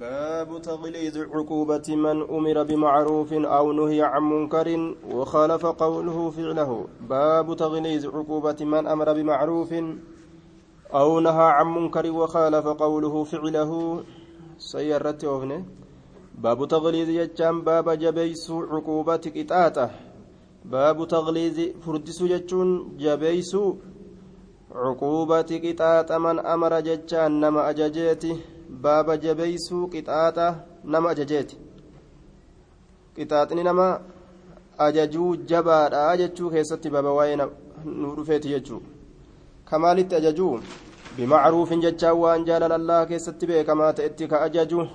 باب تغليظ عقوبة من أمر بمعروف أو نهي عن منكر وخالف قوله فعله. باب تغليظ عقوبة من أمر بمعروف أو نهى عن منكر وخالف قوله فعله. سيرت أغني باب تغليظ يجام باب جبيس عقوبة قطاطة باب تغليظ فردس يجون جبيس عقوبة قطاطة من أمر ججان نما أججيته. Baaba jabeeysuu qixaaxa nama ajajeeti qixaaxni nama ajajuu jabaadha jechuu keessatti baaba waa'ee nu dhufeeti jechuu kamaalitti ajajuu bimacruufin jechaan waan jaalala allah keessatti beekamaa ta'etti ka ajaju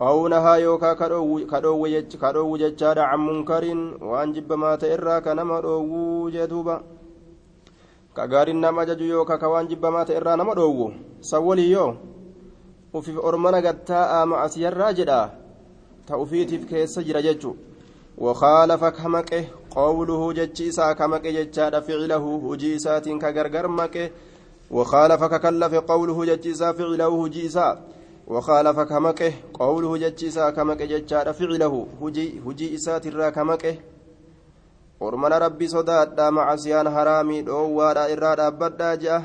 aw nahaa yookaa ka dhoowwu jechaadha can munkariin waan jibbamaa ta'e irraa ka nama dhoowwuu jee duuba ka gaariin nama ajaju yookaa ka waan jibbamaa ta'e ufiif ormana gattaa'aa macasiyarraa jedha ta ufiitiif keessa jira jechu wakaalafa ka maqe qowluhu jechi isaa ka maqe jechaadha ficilahu hujii isaatiin ka gargar maqe وخالف ككلف قوله جتيسا فعله هجيسا وخالف كمكه قوله جتيسا كمكه جتشار فعله هجي هجي إسات الرا كمكه ورمنا ربي صداد مع سيان حرامي دوادا إرادا بدا جاه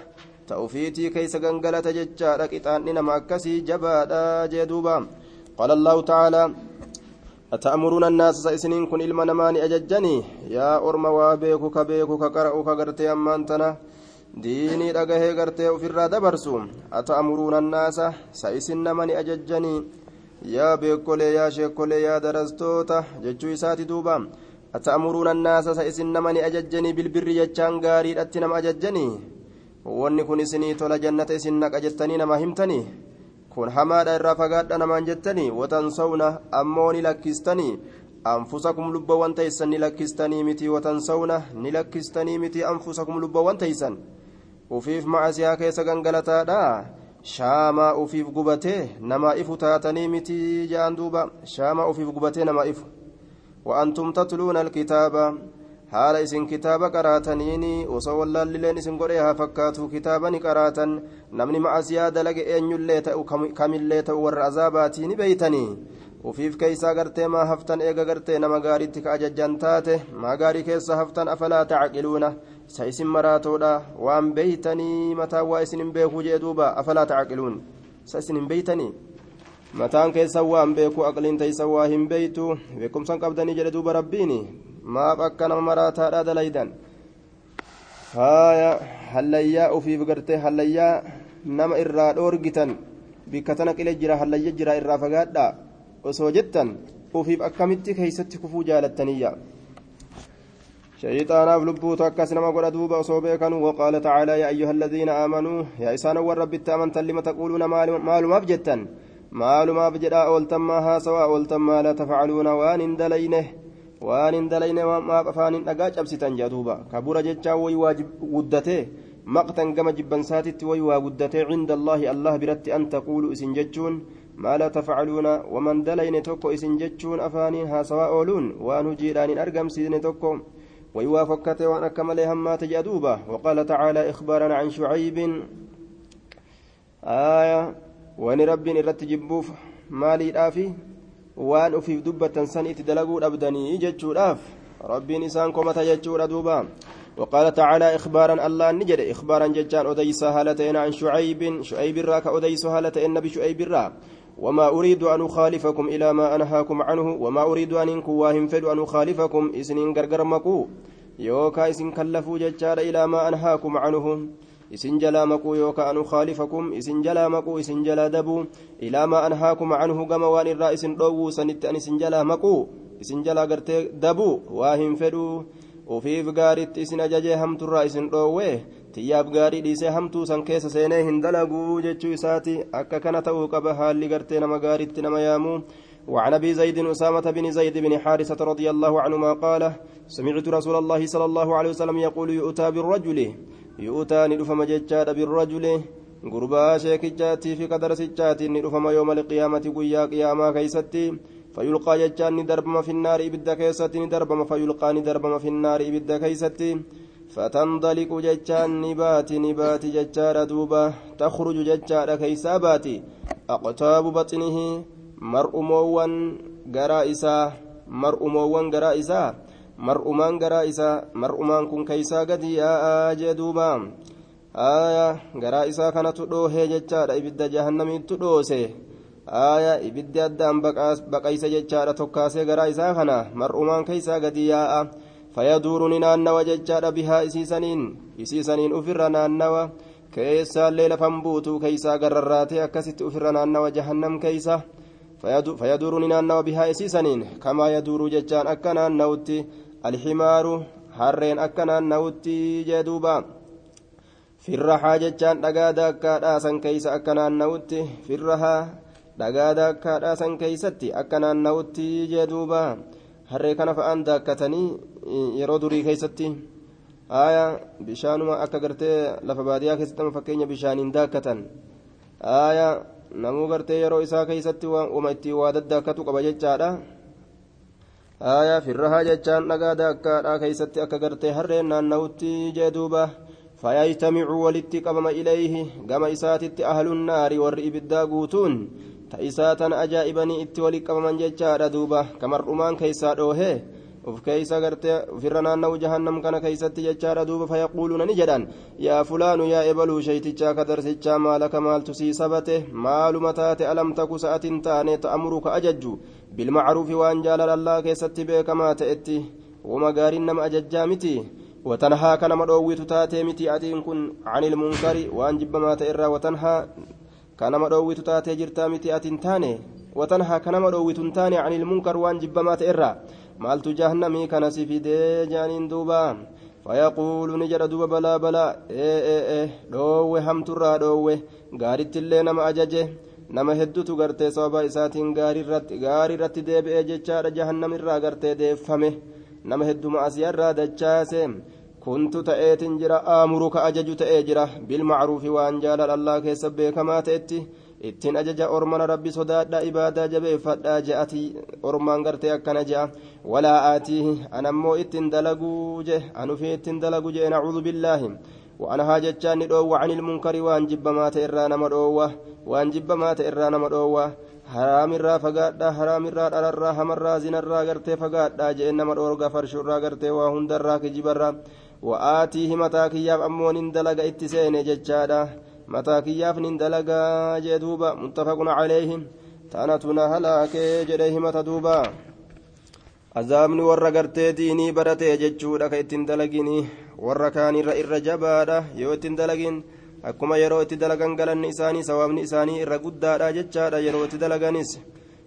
ta'ufiitii keeysa gangalata jechaadha qixaanni nama akkasii jabaadha jee duuba qaala allahu tacaalaa أتأمرون الناس سيسنين كن إلما نماني أججني يا أرم وابيكو كبيكو كقرأو كقرتي أمانتنا ديني رقهي قرتي وفر دبرسو أتأمرون الناس سيسن نماني أججني يا بيكولي يا شيكولي يا درستوتا ججو إساتي دوبا أتأمرون الناس سيسن نماني أججني بالبر يجان غاري أتنم أججني wanni kun isinii tola jannata isin naqa jettanii nama himtanii kun hamaadha irraa fagaadha namaan jettanii watansawna ammoo ni lakkistanii anfusakum lubbawwan teeysan ni lakkistanii miti watansawna ni lakkistanii miti anfusakum lubbawwan teeysan ufiif macasiyaa keessa gangalataadha shaamaa ufiif gubatee namaa ifu taatanii miti jedhan duuba shaamaa ufiif gubatee namaa ifu وأنتم تتلون الكتاب haala isin kitaaba qaraataniini osoo wallaallileen isin godhee haa fakkaatu kitaaba ni qaraatan. Namni macasiyaa dalage eenyullee ta'u kamillee ta'u warra azaabaatii ni beeytanii ufiif keeysaa gartee maa haftan eega gartee nama gaariitti ka ajajjan taate? Maa gaarii keessa haftan afalaa tacqiluuna isa isin maraatoodha. Waan beeytanii mataan waa isin hin beekuu jee duuba. Afalaa tacqiluun isa isin hin beeytanii? Mataan keessan waan beeku aqliin teeysan waa hin beeytu. Beekumsan qabdanii jedhe duuba rabbiini maaf akka nama maraataadha dalaydan haaya hallayyaa ufiif gartee hallayyaa nama irraa dhoorgitan bikka tana qile jira hallayya jira irraa fagaadha osoo jettan ufiif akkamitti keeysatti kufuu jaalattaniyya شيطاناف لبوت أكس نما قد كانوا وقال تعالى يا أيها الذين آمنوا يا إسان والرب التامن لما تقولون مال ما بجتا مال ما بجدا أولتم ما سواء أولتم ما لا تفعلون وان دلينه waan hin dalayne maaf afaanin dhagaa cabsitan jedhuuba kabura jechaa wayi waa guddatee maqtan gama jibbansaatitti wayi waa guddatee cinda allaahi allah biratti an taquulu isin jechuun maa laa tafcaluuna waman dalayne tokko isin jechuun afaaniin haasawaa ooluun waan hujiidhaan hin argamsiisne tokko waa fokkate waan akka malee hammaate jedhuuba waqaala tacaalaa ikhbaaran can shucaybiin aaya wani rabbiin irratti jibbuuf maaliidhaafi waan ufiif dubbatan san itti dalaguu dhabdanii jechuudhaaf rabbiin isaan komata jechuudha duuba. وقال تعالى إخبارا الله نجد إخبارا ججان أديس هالتين عن شعيب شعيب الراك أديس هالتين نبي شعيب الراك وما أريد أن أخالفكم إلى ما أنهاكم عنه وما أريد أن إنكواهم فد أن أخالفكم إسنين غرغر مكو يوكا إسن كلفوا ججار إلى ما أنهاكم عنه isin jalaa maquu yookaan anu khaalifakum isin jalaa maquu isin jalaa dabuu ilaa maa anhaakum canhu gama waan irraa isin dhoowwuu sanitti an isin jalaa maquu isin jalaa gartee dabuu waa hin fedhuu ufiif gaaritti isin ajajee hamturraa isin dhoowwee tiyyaaf gaarii dhiisee hamtuu san keessa seenee hin dalaguu jechuu isaati akka kana ta'uu qaba haalli gartee nama gaaritti nama yaamuu وعن ابي زيد اسامه بن زيد بن حارثه رضي الله عنهما قال سمعت رسول الله صلى الله عليه وسلم يقول يؤتى بالرجل يؤتى ندفم ججاد بالرجل غربا شيكجاتي في قدر سجاتي ندفم يوم القيامة قيا قياما كيستي فيلقى ججان ندربم في النار إبدا كيستي ندربم فيلقى ندربم في النار إبدا كيستي فتنطلق ججان نبات نبات ججار دوبا تخرج ججار كيساباتي aqtaabu baxinihi mar'umoowwan garaa isaa mar'umoowwan garaa isaa. Mar'umaan garaa isaa mar'umaan kun keeysaa gadi yaa'aa jee duuba aya garaa isaa kanatu dhoohee jechaadha ibidda jahannamiittu dhoose aya ibiddi addaan baqaysa jechaadha tokkaasee garaa isaa kana mar'umaan keeysaa gadi yaa'a fayaduuru ni naannawa jechaadha bihaa isiisaniin isiisaniin ufirra naannawa keessaallee lafan buutuu keeysaa gararraatee akkasitti ufirra naannawa jahannam keeysa ni naannawa bihaa isiisaniin kamaa yaduuru jechaan akka naannawutti alximaaru harreen akka naannawutti jee duuba firrahaa jechaan dhagaa daakkaadhaa san keeysa akka naannawutti firrahaa dhagaa daakkaadhaa san keeysatti akka naannawutti jee duuba harree kana fa'aan daakkatanii yeroo durii keeysatti aya bishaanuma akka gartee lafa baadiyaa keessatti fakkeenya bishaaniin daakkatan aya namuu gartee yeroo isaa keeysatti uma ittiin waa daddaakkatu qaba jechaadha aya firrahaa jechaan dhagaa daakkaadhaa keeysatti akka gartee harreen naannawutti jee duuba فيجتمع ولت قبم إليه كما إساتت أهل النار ور إبدا قوتون تإساتا أجائبني إت ولي قبم ججار دوبا كما الرمان كيسا دوهي uf keeysa garte ufirra naanna'u jahannam kana keeysatti jechaadha duuba fayaquuluuna ni jedhan yaa fulaanu yaa ebaluu sheytichaa ka darsichaa maalaka maaltu sii sabate maaluma taate alam taku sa'atin taane ta'amuruka ajajju bilmacruufi waan jaalalallaa keessatti beekamaa ta'etti wama gaariin nama ajajjaa miti وتنهى كان مدويت تاتي متي أتين كن عن المنكر وأن جب ما تئرى وتنهى كان مدويت تاتي جرتا متي أتين تاني وتنهى كان مدويت تاني عن المنكر وأن جب ما تئرى maaltu jahannamii kana si fidee jaaniin duuba? Fayaquulu ni jedha duba balaa balaa. Ee ee ee dhoowwe hamturraa dhoowwe. Gaarittillee nama ajaje. Nama heddutu gartee sababa isaatiin gaarii irratti deebi'ee jechaadha jahannamirraa gartee deeffame. Nama hedduma asiyarraa dachaase. Kuntu ta'eetin jira amuru aamuruka ajaju ta'ee jira. Bilmacruufi waan jaalal allaa keessa beekamaa ta'etti. Ittiin ajaja ormana rabbi sodaadha ibaadaa jabeeffadhaa je'ati. Ormaan gartee akkana je'a walaa aatiihi anammoo ittiin dalaguu je anufii ittiin dalagu jee nacuudu billaahi. وأنها جتان ندوة عن المنكر وأن جب ما تئرى نما دوة وأن جب ما تئرى نما دوة حرام الرا فقادا حرام الرا الرا همرا زين الرا غرتي فقادا جئن نما دورغا فرش الرا غرتي وهند الرا كجبرا وآتيه متى كياف أمون اندلق اتسين ججادا متى كياف نندلق جدوبا متفق عليهم تانتنا هلاك جديه متى دوبا azaabni warra gartee diinii baratee jechuudha ka ittiin dalagini warra kaanirra irra jabaadha yoo ittiin dalagin akkuma yeroo itti dalagan galanni isaanii sawaabni isaanii irra guddaadha jechaadha yeroo itti dalaganis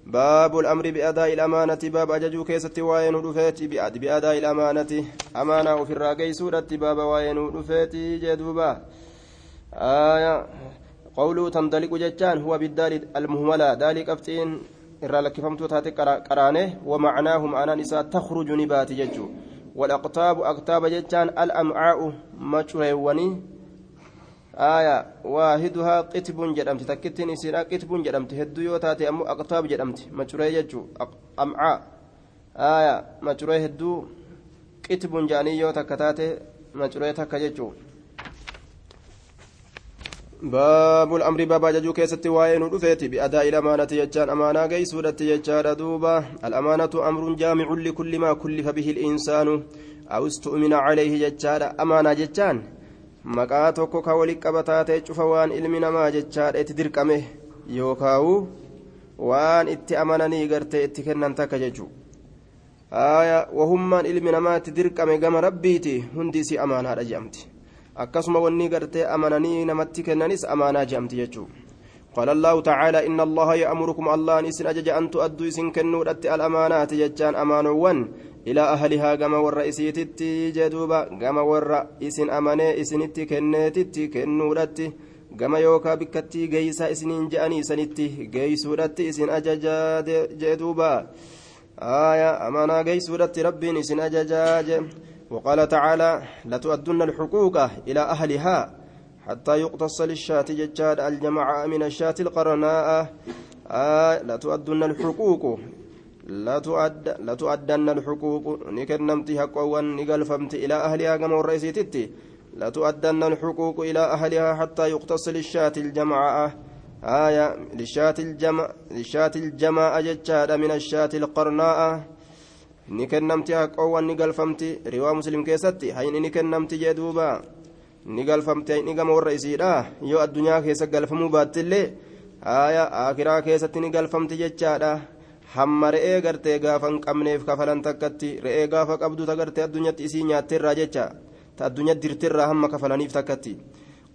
baabu الأمر بأداء الأمانة باب أججو كيست وين رفيتي بأداء الأمانة أمانة في الراقي سورة باب وين رفيتي جدوبا آية قوله تندلق جتان هو بالدال المهملة ذلك أفتين irraa lakkifamtuu taate qaraane wamacnaahu ma'anaan isaa takhruju ni baati jechuu walaqtaabu aktaaba jechaan al'amcaa'u macureewwanii aya waahiduhaa qitbun jedhamti takkittiin isiidha qitbun jedhamti hedduu yoo taate ammoo aqtaab jedhamti macuree jechuu amcaa aya macuree hedduu qitbun jedhanii yoo takka taate macuree takka jechuu baabul amri baaba ajajuu keessatti waa'ee nu dhufeeti. Bi'adaa'i lamaanati jechaan amaanaa geeysuudhatti jechaadha duuba. Al'amaanatu amruun jaamicun likulli maa kullifa bihi il'insaanu awstu'mina calayhi jechaadha amaanaa jechaan. Maqaa tokko ka walitti qabataa ta'e cufa waan ilmi namaa jechaadha itti dirqame yookaawu waan itti amananii gartee itti kennan takka jechuu wahummaan ilmi namaa itti dirqame gama rabbiiti. Hundi isii amaanaadha jedhamti akkasuma wanni gartee amananii namatti kennanis amaanaa jedhamti jechuu قال الله تعالى إن الله يأمركم الله إسن أجج أن تؤدوا إسن كنودت الأمانات ججان أمانوان إلى أهلها كما والرئيسيت جدوبا كما والرئيسن أماني إسنتي كنتي كنودت كما يوكا بكتي جيسا إسنين جاني سنتي جيسودت إسن أججا جدوبا آية أمانا جيسودت ربي إسن أججا وقال تعالى لتؤدن الحقوق إلى أهلها حتى يقتص للشاة ججاد الجماعة من الشاة القرناء. آه لتؤدن الحقوق. لتؤدن الحقوق. نكنمت حقا نقلفمت إلى أهلها كما الرئيسيتي لتؤدن الحقوق إلى أهلها حتى يقتص للشاة الجماعة. آية للشاة الجمع للشاة الجماعة جتشاد من الشاة القرناء. Ni kennamti haqoowwan ni galfamti. Riwaa muslim keessatti hayni ni kennamti jee duuba. Ni galfamti hayni gama warra isiidha yoo addunyaa keessa galfamuu baattillee haaya akiraa keessatti ni galfamti jechaadha. Hamma re'ee gartee gaafa hin qabneef kafalan takkatti re'ee gaafa qabdu ta gartee addunyaatti isii nyaatteerraa jecha ta addunyaa dirtirraa hamma kafalaniif takkatti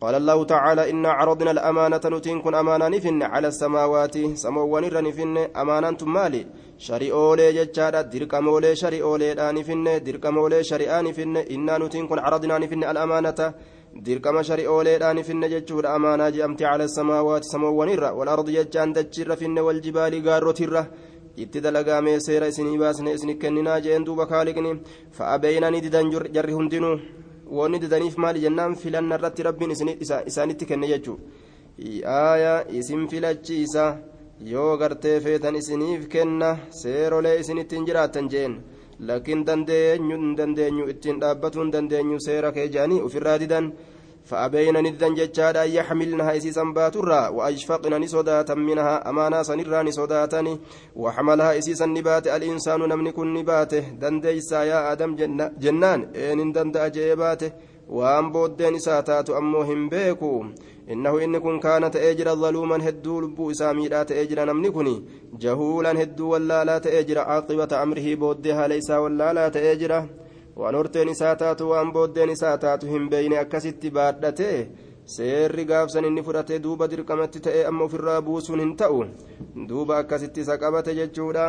قال الله تعالى إنا عرضنا الأمانة نتين كن أمانة نفن على السماوات سموان نفن أمانة مالي شريئولي جتشارا دركمولي شريئولي نفن دركمولي شريئا نفن إنا نتين كن عرضنا نفن الأمانة dirqama shari'ooleedhaan finne jechuudha amaanaa je'amte cala samaawaati samoowwanirra walardi jechaan dachirra finne waljibaalii gaarrotirra itti dalagaamee seera isinii baasne isin kenninaa jeen duuba kaaliqni fa'abeeynanii didan jarri hundinuu wanni didaniif maali jennaan filanna irratti rabbiin isaanitti kenne jechuu? Aayaa isin filachiisa yoo gartee feetan isiniif kenna seerolee isinittiin jiraattan jeen. Lakin dandeenyu dandeenyu ittiin dhaabbatuu hin dandeenyu seera kee jedhanii ofirraa didan فأبين ندن جتشادا يحملنها إسيسا باترا وأشفقن نسوداتا منها أمانا سنرا نسوداتني وحملها إسيسا نبات الإنسان نمن كن نباته. دنديسا يا آدم جنان إن دند أجيباته. وأن بودين إساتات أمو هم بيكو. إنه إن كن كان تأجر ظلوما هدو لبو إساميرا تأجر نمن كني جهولا هدو ولا لا تأجر عاقبة أمره بودها ليس ولا لا تأجره waan horteen isaa taatu waan booddeen isaa taatu hin beeyne akkasitti baadhate seerri gaafsan inni fudhate duuba dirqamatti ta'e amma ofirraa buusuun hin ta'u duuba akkasitti isa qabate jechuudha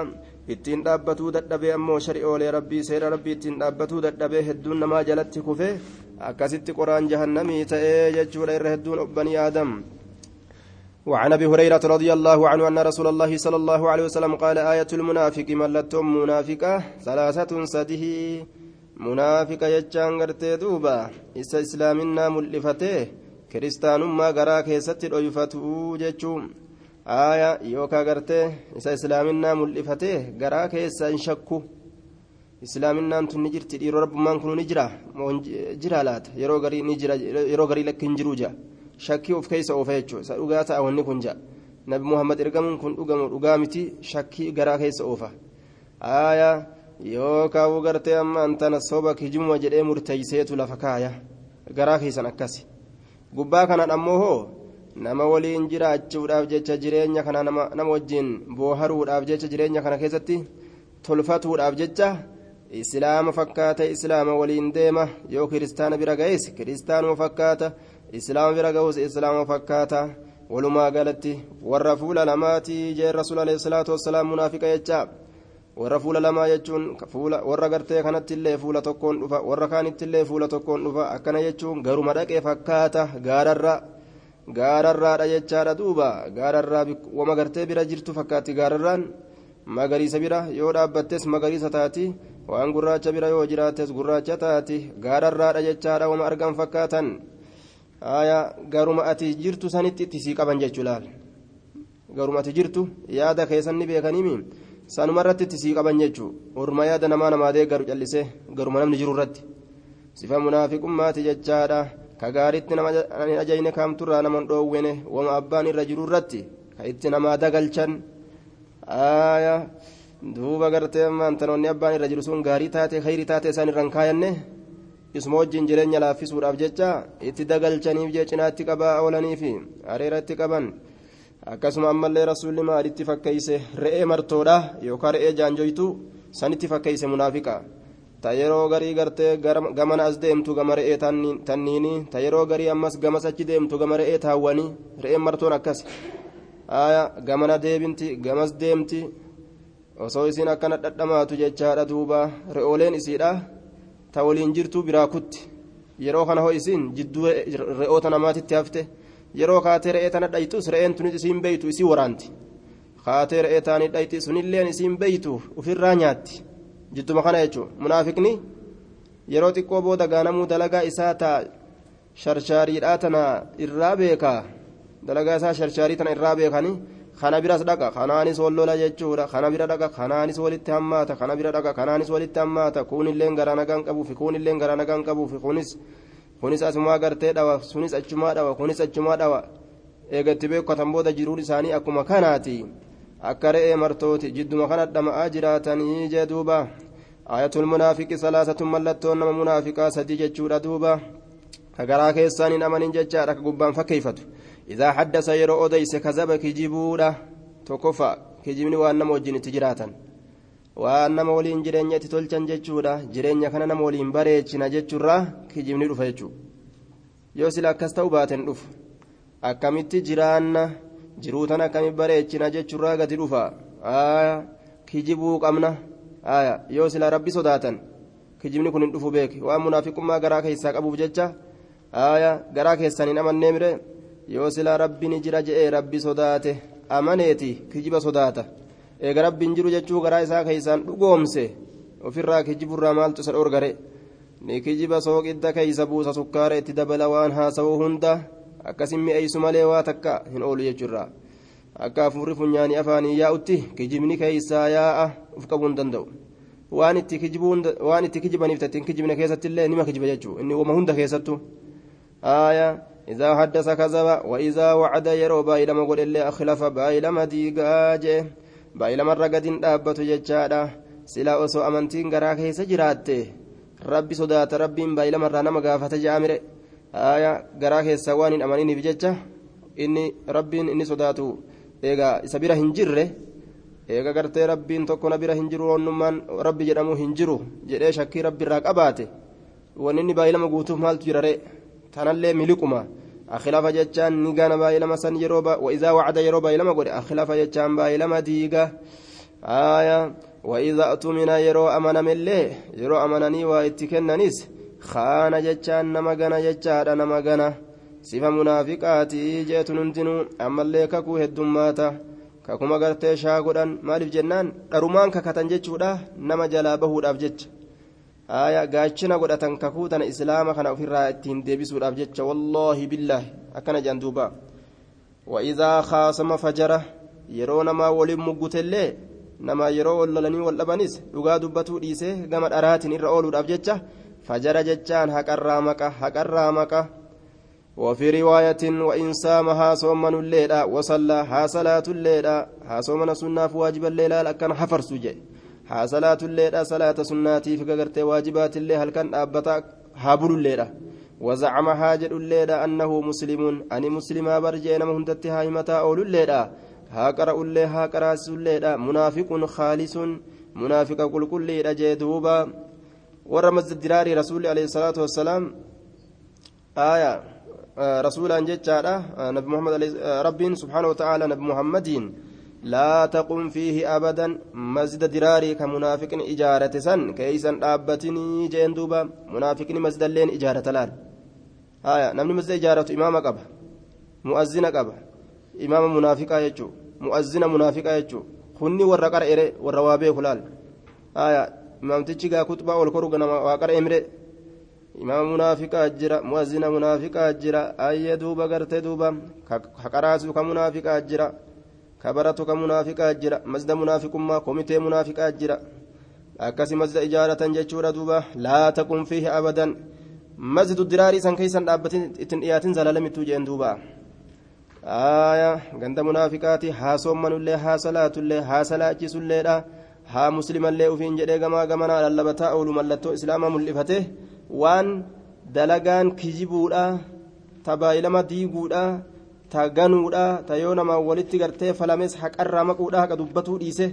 ittiin dhaabbatuu dadhabee ammoo shari'oolee rabbii seera rabbii ittiin dhaabbatuu dadhabee hedduun namaa jalatti kufe akkasitti qoraan jahannamii ta'ee jechuudha irra hedduun obbanii aadam وعن ابي هريره رضي الله عنه ان رسول الله صلى الله عليه وسلم قال آية المنافق ملتهم منافقة ثلاثة سده munaafiqa jechaan gartee duuba. Isa islaaminaa mul'ifatee kiristaanummaa garaa keessatti dhoyfatu jechuun. Aaya yookaan gartee isa islaaminaa mul'ifatee garaa keessa hin shakku. Islaaminaan tun ni jirti dhiiroo rabbummaan kun ni jira. Jira laata? Yeroo garii ni jira yeroo garii lakki hin jiru jira shakkii of keessa oofa jechuudha isa dhugaa ta'a wanni kun jira nabi muhammad ergamuun kun dhugamu dhugaa miti shakkii garaa keessa oofa aaya. yookaan gartee amma antana soba kijuma jedhee murteeyseetu lafa kaaya garaa keessan akkasi gubbaa kanaan ammoo hoo nama waliin jiraachuudhaaf jecha jireenya kana nama wajjin booharuudhaaf jecha jireenya kana keessatti tolfatuudhaaf jecha islaama fakkaata islaama waliin deema yoo kiristaana bira ga'es kiristaanuma fakkaata islaama bira ga'us islaama fakkaata walumaa galatti warra fuula lamaatii jeen rasuul alayhi munaafiqa jechaa warra fuula lamaa jechuun warra gartee kanattillee fuula tokkoon dhufa warra kaanittillee fuula tokkoon dhufa. Akkana jechuun garuma dhaqee fakkaata gaararraa gaararraadha jechaadha duuba. Gaararraa wama gartee bira jirtu fakkaatti gaararraan magariisa bira yoo dhaabbattes magariisa taati. Waan gurraacha bira yoo jiraattes gurraacha taati. Gaararraadha jechaadha wama argan fakkaatan. Garuma ati jirtu sanitti itti sii qaban jechuu laal? Garuma ati jirtu yaada keessanni beekaniimi. Sanuma irratti itti sii qaban jechuun orma yaada namaa namaa deeggaru callisee garuma namni jiru irratti. Sifa munaafiqummaati jechaadha? Ka gaariitti nama hin ajajne kaamturraa nama hin dhoowwine wama abbaan irra jiru irratti ka itti namaa dagalchan. Aaya duuba gartee maantanoonni abbaan irra jiru sun gaarii taate khayrii taate isaan irra hin kaayanne isuma wajjin jireenya laaffisuudhaaf jecha itti dagalchaniif jee cinaatti qabaa oolaniifi areera itti qaban. Akkasuma ammallee rasuulli maalitti fakkeeyse re'ee martoodha yookaan re'ee jaanjoytu sanitti fakkeeyse munaafiqa. Ta yeroo garii gartee gamana as deemtu gama re'ee tanniini? Ta yeroo garii ammas gamas achi deemtu gama re'ee taawwanii? Re'een martoon akkas? Gamana deebinti gamas deemti. Osoo isiin akkana dhadhamaatu jechaadha duuba. Re'ooleen isiidha. Ta waliin jirtu biraa kutti yeroo kana hoo isiin jidduu re'oota namaatitti hafte. Yeroo kaatee re'ee tana dhaytus re'een tunis isiin beeytu isii waraanti kaatee re'ee taanii dhayti sunilleen isiin beeytu ofirraa nyaatti jidduma kana jechuun munaafiqni yeroo xiqqoo booda gaanamuu dalagaa isaa taa sharshaariidhaa tana irraa beekaa dalagaa isaa sharshaarii tana irraa beekanii kana biras dhaqa kanaanis wal lola jechuudha kana bira dhaqa kanaanis walitti hammaata kana bira dhaqa kanaanis walitti hammaata kuunilleen garaa nagaan qabuufi kuunilleen garaa nagaan qabuufi kunis. Kunis asumaa gartee dhawa sunis achumaa dhawa kunis achumaa dhawa eegatti beekatan booda jiruun isaanii akkuma kanaati akka re'ee martooti jidduma kana dhama'aa jiraatanii jee duuba ayatul munaafiqi salaasatun mallattoon nama munaafiqaa sadii jechuudha duuba ka garaa keessaan hin amanin jechaadha ka gubbaan fakkeeyfatu idaa haddasa yeroo odeyse kazaba kijibuudha tokkoffa kijibni waan nama wajjin itti jiraatan waan nama waliin jireenya itti tolchan jechuudha. Jireenya kana nama waliin bareechina jechuurraa kijibni dhufa jechuudha. Yoo sila akkas ta'u baaten dhufu. Akkamitti jiraanna jiruu tan akkamitti bareechina jechuurraa gadi dhufa? Kijibuu qabna. Yoo sila rabbi sodaatan kijibni kun hin dhufu beek waan munaafiqummaa garaa keessaa qabuuf jecha? Garaa keessan hin amannee mire. Yoo sila rabbi ni jira je'ee rabbi sodaate amaneeti kijiba sodaata. Eega rabbiin jiru jechuu garaa isaa keeysaan dhugoomse ofirraa kijiburraa maaltu isa dhoorgare ni kijiba sooqidda keeysa buusa sukkaara itti dabala waan haasawuu hunda akkasin mi'eeysu malee waa takka hin oolu jechuurraa akka afuurri funyaanii afaanii yaa'utti kijibni keeysaa yaa'a uf qabuu hin danda'u waan itti kijibaniif tattiin kijibne keessatti illee nima kijiba jechuu inni wama hunda keessattu aaya إذا حدث كذب وإذا وعد يرو بايلما قل اللي أخلف بايلما ديقا جيه baay'ilamarra gadiin dhaabbatu jechaadha silaa osoo amantiin garaa keessa jiraatte rabbi sodaata rabbiin baay'ilamarraa nama gaafata jaamire haaya garaa keessa waan hin amaniniif jecha inni rabbiin inni sodaatu eegaa isa bira hin jirre eega gartee rabbiin tokko na bira hin jiru onnummaan rabbi jedhamu hin jiru jedhee shakkii rabbiirraa qabaate wanni inni baay'ilama guutuuf maaltu jirare tanallee miliquma. أخلاف جتان نيغانا بايلما سن يروبا وإذا وعد يروبا إلما قد أخلاف جتان بايلما ديغا آية وإذا أتمنى يرو أمنا من الله يرو أمنني وإتكننيس خان جتان نمغانا جتان نمغانا sifa munaafiqaatii jeetu hundinuu ammallee kakuu heddummaata kakuma gartee shaa godhan maaliif jennaan dharumaan kakatan jechuudha nama jalaa bahuudhaaf jecha aya gaachina godhatan kakuu tana islaama kana ofirraa ittiin deebisuudhaaf jecha wallaahi billaahi akkana jedhan duuba waidaa kaasama fajara yeroo namaa waliin muggutellee nama yeroo wal lolanii wal dhabanis dhugaa dubbatuu dhiisee gama dharaatiin irra ooluudhaaf jecha fajara jechaan haqarraa maqa haqarraa maqa وفي رواية وإن سامها صومن الليلة وصلى ها صلاة الليلة ها صومن سنة واجب الليلة لكن حفر سجي haa salaatu illeedha salaata sunnaatiif gagartee waajibaatiillee halkan dhaabbata haa bululleedha wazacama haa jedhulleedha annahu muslimuun ani muslimaa barjee nama hundatti haa himataa oolulleedha haa qara'ullee haa qaraasisulleedha munaafiqun khaalisuun munaafiqa qulqulliidha jee duuba warra masjid diraarii rasuulli alayhi salaatu wassalaam aya rasuulaan jechaadha nabi muhammad rabbiin subxaana wa ta'aala nabi muhammadiin لا تقم فيه أبدا مسجد دراري كمنافق إجارة سن كيسا دابتني جين دوبا منافق مسجد اللين إجارة لال آية نمني مسجد إجارة إمام قبا مؤذن قبا إمام منافقا يجو مؤذن منافقا يجو خني ورا قرأ إري ورا وابي خلال آية إمام تجيغا كتبا والكرو وقرأ إمري إمام منافقا جرا مؤذن منافقا جرا أي دوبا قرتي دوبا كقراسو كمنافقا جرا kabaratu ka munaafiqaa jira masda munaafiqummaa komitee munaafiqaa jira akkasi masda ijaaratan jechuudha duuba laa taqum fiihi abadan masjidu diraarii san keeysan dhaabbatin ittin dhiyaatin zalalamittuu jeen duuba aya ganda munaafiqaati haa soommanullee haa salaatullee haa salaachisulleedha haa muslimallee ufiin jedhee gamaa gamanaa lallabataa oolu mallattoo islaamaa mul'ifate waan dalagaan kijibuudha tabaayilama diiguudha ta ganuudha ta yoo namaan walitti gartee falames haqarraa maquudha haqa dubbatuu dhiise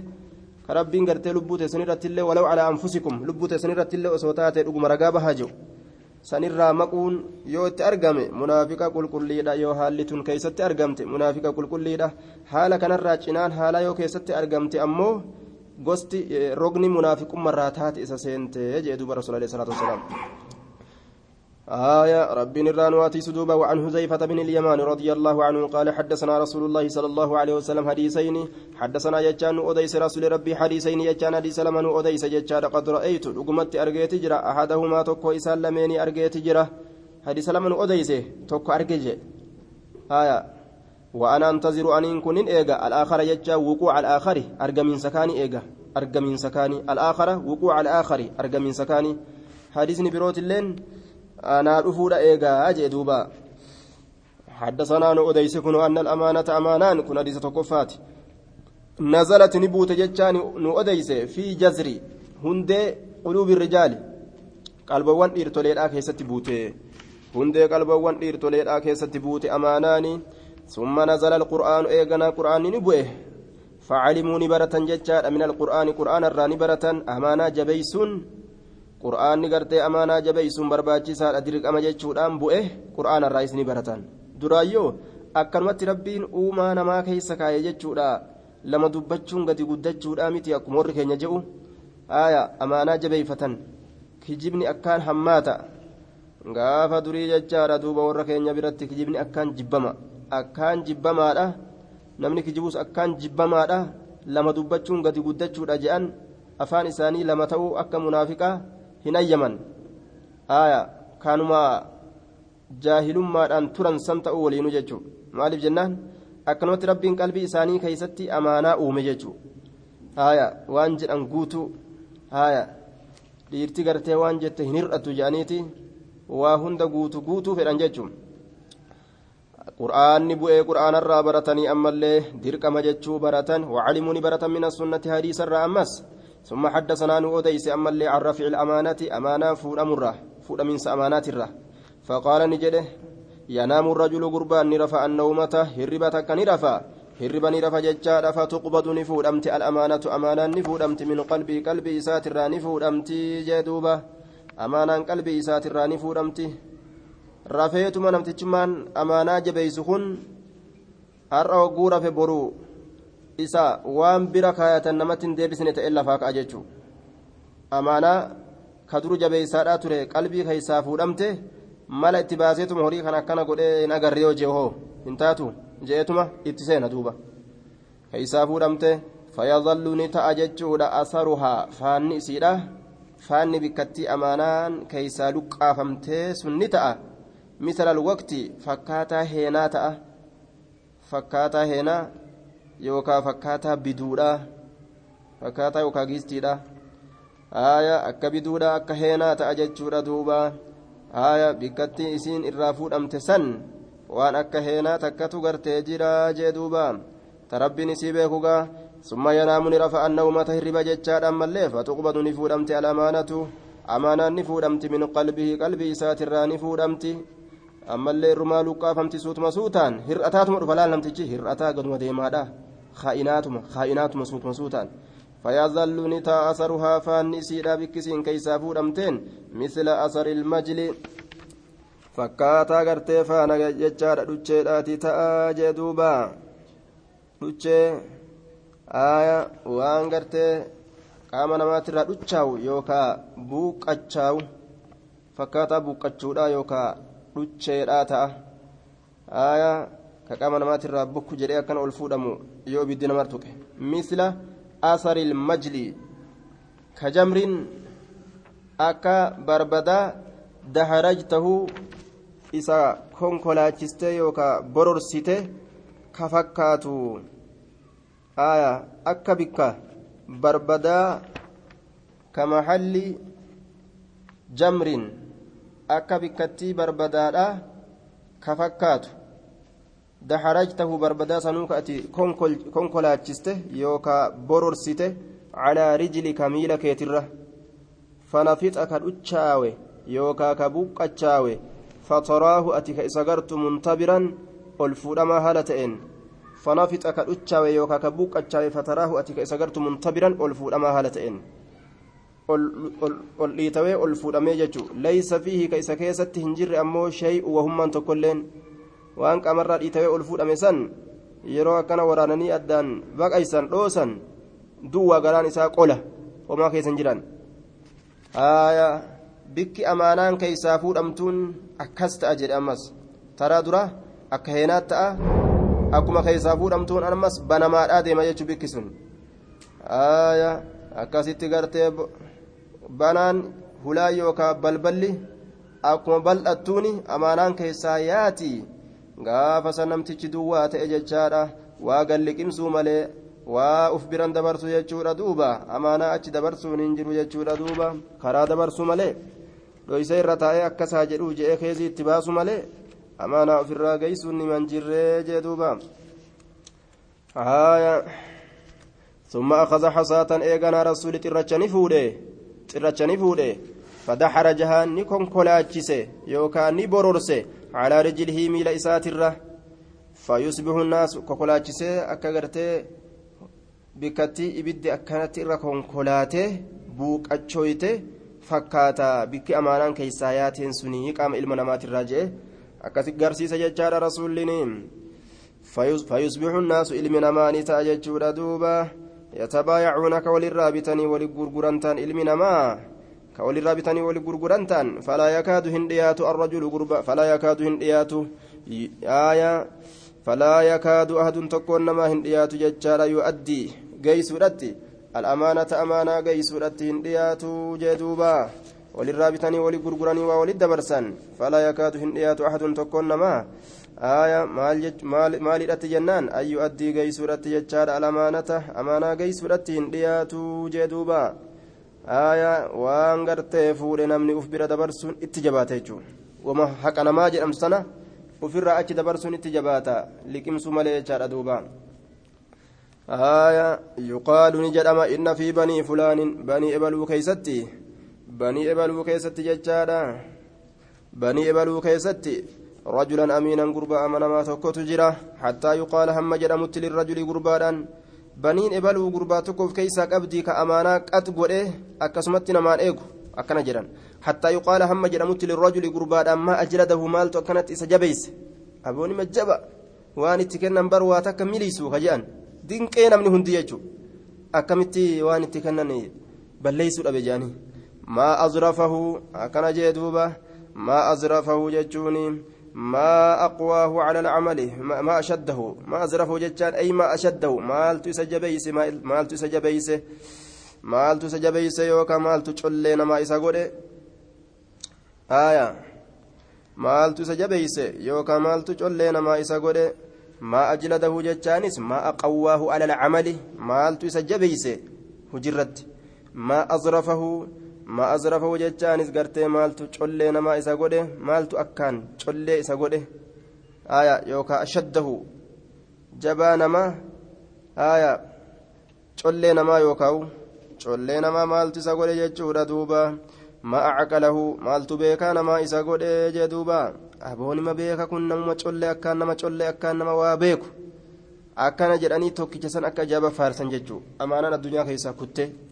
ka rabbiin gartee lubbuu teessan irrattillee walaw calaa anfusikum lubbuu teessan irrattillee osoo taate dhuguma ragaa bahaa jiru. Sanirraa maquun yoo itti argame munaafiqa qulqulliidha yoo haalli tun keessatti argamte munaafiqa qulqulliidha. Haala kanarraa cinaan haala yoo keessatti argamte ammoo gosti rogni munaafiqummarraa taate isa seente jee duuba rasuul alayhi salaatu wasalaam آية ربي نران واتي سدوبا وعن حذيفة بن اليمان رضي الله عنه قال حدثنا رسول الله صلى الله عليه وسلم حديثين. حدثنا يجان أديس رسول ربي حديثين. يجان حديث لمن أديس يجان قد رأيت لقمت أرجيت جرا. أحدهما تكو إسال لميني أرجيت جرا. حديث لمن أديس تكو أرجيج آية. وأنا أنتظر أن يكون إيجا. الآخر يجا وقوع الآخر أرجى من سكاني إيجا. أرجى من سكاني. الآخر وقوع الآخر أرجى من سكاني. حديث بروت اللين. Anaa dhufuudha eegaa jee duuba حدثنا nu odeesse kan أن الأمانة amaanaan kun hadiisa tokkoffaatti نزلت ni buute jechaan nu odeesse في جذر hundee قلوب الرجال. qalbiiwwan dhiirtoolleedhaa keessa buute hundee qalbiiwwan dhiirtoolleedhaa keessa buute amaanaan ثم نزل القرآن eegana qur'aanni ni bu'e. فعلموا ni baratan jechaan من القرآن qur'aana irraa ni baratan amaanaa jabeessuun. Qur'aanni gartee amaanaa jabeeysuun barbaachisaadha dirqama jechuudhaan bu'e qur'aana irraa isni baratan. Duraayyoo akkanumatti rabbiin uumaa namaa keessa kaa'e jechuudha. Lama dubbachuun gadi guddachuudha miti akkuma warri keenya jedhu haaya amaanaa jabeeyfatan kijibni akkaan hammaata. Gaafa durii jechaadha duuba warra keenya biratti kijibni akkaan jibbama. Akkaan jibbamaadha. Namni kijibuus akkaan jibbamaadha. Lama dubbachuun gadi guddachuudha je'an. Afaan isaanii lama ta'uu akka munaafiqaa hin ayyaman. Aya kaanuma jaahilummaadhaan turan san ta'uu waliinu jechuu maaliif jennaan? Akkanumatti rabbiin qalbii isaanii keeysatti amaanaa uume jechuu aya waan jedhan guutuu. Aya dhiirti gartee waan jette hin hir'attu jedhaniiti. Waa hunda guutu guutuu fedhan jechuun qur'aanni bu'ee qur'aanarraa baratanii ammallee dirqama jechuu baratan wacalimuu ni baratan min assunnati hadiisarraa ammas ثم حدثنا nu odeesse ammallee عن رفع الأمانة amaanaa fudhatamuu irraa fudhatama amaanaa irraa. فقال ni jedhe ينام الرجل gurbaan ni rafa النومة hirriba tokko ni rafa. hirriba ni rafa jechaara فتقبض ni fudhatamti الأمانة amaanaan ni fudhatamti من قلبه qalbii isaatirraa ni fudhatamti jeduuba. amaanaan qalbii isaatirraa ni fudhatamti. rafiituma namtichi amaanaa jabeessu kun. har'a hogguu rafe boruu isa waan bira kaayatan namatti hin deebisne ta'e lafaa ka'a jechuudha amaanaa ka duru jabeessaadhaa ture qalbii keessaa fuudhamte mala itti baaseetuma horii kan akkana godhee hin agarre yoo jee hoo hin taatu je'eetuma itti seena duuba. Keessaa fuudhamte fayyadallu ni ta'a jechuudha asaruhaa faanni isiidha. Faanni bikkattii amaanaan keessaa luqqaafamtee sun ni ta'a. Misala waqti fakkaataa heenaa ta'a. Fakkaataa heenaa yookaan fakkaataa biduudha fakkaataa yookaan giistiidha haaya akka biduudha akka heenaa ta'a jechuudha duuba. Haaya bikkattii isiin irraa fuudhamte san waan akka heenaa takkatu gartee jira jee duuba. Tarabbiin isii beekugaa summa yanaamu ni rafa annawmata hirriba jechaadhaan mallee fatuqbadu ni fuudhamti alamaanatu amaanaan ni fuudhamti min qalbihi qalbii isaatirraa ni fuudhamti. Ammallee irrumaa luqqaafamti suutuma suutaan hir'ataatuma dhufa laal hir'ataa gaduma deemaadha kaa'inaatuma kaa'inaatuma suutuma suutaan فيظل نتا أثرها فانسيدا بكسين كيسا فودمتين مثل أثر المجل فكاتا غرتي فانا ججارة دچيداتي تا'a jee duuba dhuchee aaya waan gartee qaama namaatirraa dhuchaawu yookaa buuqqachaawu fakkaataa buuqqachuudha yookaa dhucheedhaa ta'a aaya ka qaama namaatirraa bukku jedhee akkana ol fuudhamu Yoo ibiddi namar tuqe misla asari ilmajli ka jamriin akka barbadaa daharajtahu isa konkolaachistee yookaa bororsite ka fakkaatu akka bikka barbadaa ka mahalli jamriin akka bikkattii barbadaadha ka fakkaatu daharajtahu barbadaa sanuu ka ati konkolaachiste yookaa bororsite calaa rijlika miila keetirra fanafixa ka dhuchaawe yookaa ka buqqachaawe fataraahu ati ka isa gartu muntabiran ol fuudhamaa haala ta'een fanafixa ka dhuchaawe yookaa ka buqqachaawe fataraahu ati ka isa gartu muntabiran ol fuudhamaa haala ta'een ol dhiitawee ol fuudhamee jechuu laysa fiihi ka isa keessatti hin jirre ammoo shay'u wahummaan tokkolleen waan qaamarraa dhiitawee ol fuudhame san yeroo akkana waraananii addaan baqaysan dhoosan duwwaa garaan isaa qola homaa keessa hin jiran bikki amaanaan keessaa fuudhamtuun akkas ta'a jedhe ammas taraa dura akka heenaat ta'a akkuma keessaa fuudhamtuun ammas banamaadhaa deema jechuu bikki sun akkasitti gartee banaan hulaa yookaan balballi akkuma bal'attuuni amaanaan keessaa yaati gaafa san namtichi duwwaa ta'e jechaadha waa galliqimsuu malee waa uf biran dabarsu jechuudha duuba amaanaa achi dabarsuun hin jiru jechuudha duuba karaa dabarsuu malee dhoysa irra taa'ee akkasaa jedhuu je'ee keezii itti baasu malee amaanaa ofirraa geeysuun niman jirree jee duuba haaya ثم أخذ حصاة إيغانا رسول ترچني فوده ترچني فوده فدحر جهان نكون كولاچسه يوكا ني بورورسه على رجله ميل إساتره فيصبح الناس كوكولاچسه أكا غرتي بكتي إبد أكانت إرى كونكولاته buuqachoyte fakkaata bikki amaanaan keessaa yaateen suni qaama ilma namaatirraa jee akkasi garsiisa jechaadha rasuulliin fayusbixu nnaasu ilmi namaani ta'a jechuudha duuba yatabaayacuuna ka walirraa bitanii wali bitanii wali gurgurantaan falaa yakaadu hin dhiyaatu arrajulu gurba falaa yakaadu hin dhiyaatu aaya falaa yakaadu ahadun tokkoon namaa hin dhiyaatu jechaadha yu'addii geeysuudhatti الأمانة أمانة قيسودت هندياتو جدوبا وللرابطني ولغرغرني وولد دبرسن فلا يكاد هنديات أحد تكون ما آية مال جج مال مال جنان أي يؤدي قيسودت ججار الأمانة أمانة قيسودت aayaa waan gartee fuudhe namni uf bira dabarsuun itti jabaata jechuun haqa namaa jedhamtu sana ofirraa achi dabarsuun itti jabaata. Liqimsu malee jechaadha duuba. Aayaa yuqaalu ni jedhama inna fi banii fulaanin banii ebaluu keessatti banii ebaluu keessatti jechaadha. Banii ebaluu keessatti rajulan amiinan gurbaa amanamaa tokkotu jira. Hattaa yuqaala hamma jedhamutti lirrajuli gurbaadhaan baniin ebaluu gurbaa tokkoof keessaa qabdii ka amaanaa qat godhe akkasumatti namaan eegu akkana jedhan hattaa yuqaala hamma jedhamutti lirrajuli gurbaadhaan maa ajladahu maaltu akkanatti isa jabeeyse abooni majjaba waan itti kennan bar waa takka miliisu ka jedhan dinqee namni hundi jechuudha akkamitti waan itti kennan balleessuu dhabe jedhanii maa azrafahu akkana jee duuba maa azrafahu jechuun ashaddahu maa azrafahu jechaan ay maa ashaddahu maaltu isa jabeeyse maaltu isa jabeeyse maaltu isa jabeeyse yookaan maaltu collee namaa isa godhe aayaa maaltu isa jabeeyse yookaan maaltu collee namaa isa godhe ما أجلده جتانس ما أقواه على العمل مالت سجبيس هجرت ما ma azrafahuu jechaanis gartee maaltu collee namaa isa godhe? Maaltu akkaan collee isa godhe? Aya yookaan ashaddahu. Jabaa namaa? Aya collee namaa yookaan collee namaa maaltu isa godhe jechuudha duuba? Ma'a caqalahu maaltu beekaa namaa isa godhe jee duuba? Aboonima beeka kun namuma collee akkaan nama collee akkaan nama waa beeku? Akkana jedhanii tokkicha san akka jaba faarsan jechuudha amaanaan addunyaa keessaa kuttee.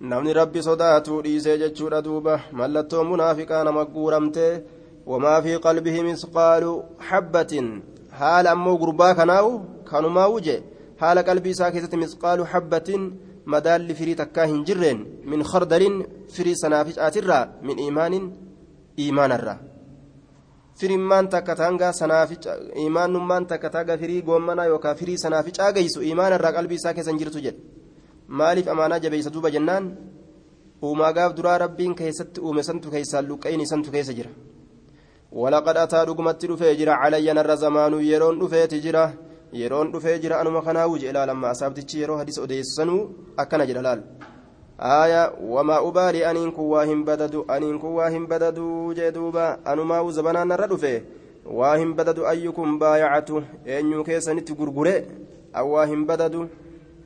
Namni rabbi sodaatu dhiisee jechuudha duuba mallattoo munaafiqaa nama guuramtee wamaa fi qalbihi misqaalu habbatin haala ammoo gurbaa kanaawu kanumaa wuje haala qalbii isaa keessatti misqaalu habbatin madaalli firii takkaa hin jirreen min khardalin firii sanaaficaatirraa min iimaanin iimaanarraa firimmaan takka tanga sanaafica imaanummaan takka tanga firii goommanaa yookaan firii sanaaficaa geessu imaana irraa qalbii isaa keessa hin jirtu jedhe maaliif amaanaa jabeessa duuba jennaan uumaa gaaf duraa rabbiin keessatti uume santu keessaan luqqa'in santu keessa jira walaqad ataa dhugumatti dhufee jira calayya narra zamaanuu yeroon dhufeeti jira yeroon dhufee jira anuma kanaa wuje ilaalamma asaabtichi yeroo hadisa odeessanuu akkana jedha laal. آية وما أبالي أنين كواهم بددو أنين كواهم بددو جدوبا أنما وزبنا نردفه واهم بددو أيكم بايعته أنيو كيسانيت غرغره أو واهم بددو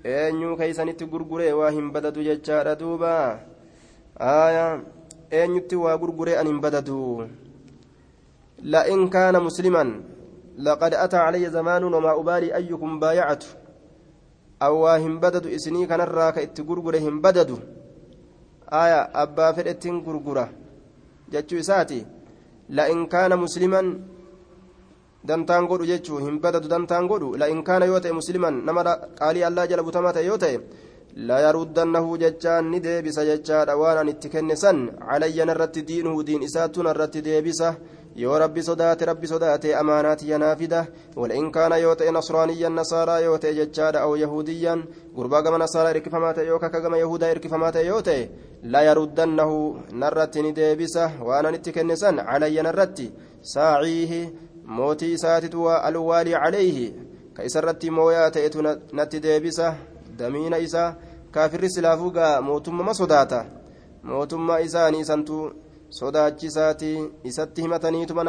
أنيو كيسانيت غرغره واهم بددو جتشار دوبا آية أنيو وا غرغره أنين بددو لئن كان مسلما لقد أتى علي زمان وما أبالي أيكم awwaa hin badadu isinii kanarraa ka itti gurgure hin badadu aya abbaa fedhettiin gurgura jechuu isaati la'in kaana musliman dantaan godhu jechuu hin badadu dantaan godhu la'in kaana yoo ta'e musliman nama qaalii allaa jala butamaa ta'e yoo ta'e layaruddannahu jechaan ni deebisa jechaadha waan an itti kenne san calayyan irratti diinuhu diin isaatun irratti deebisa yoo rabbi sodaate rabbi sodaate amaanaati yanaafida walain kaana yoo ta'e nasraaniyyan nasaaraa yoo ta'e jechaadha aw yahudiyyan gurbaa gama nasaaraa hirkifamaa ta'e yookaan gama yahudaa hirkifamaa ta'e yoo ta'e layaruddannahu narratti ni deebisa waan an itti kenne san calayyan irratti saaciihi mootii isaatitu alwaalii calayhi ka isarratti mooyaa ta'etu natti deebisa damiina isaa kaafirri silaafuu gaa mootummaa sodaata mootummaa isaanii santu sodaachisaati isatti himataniituma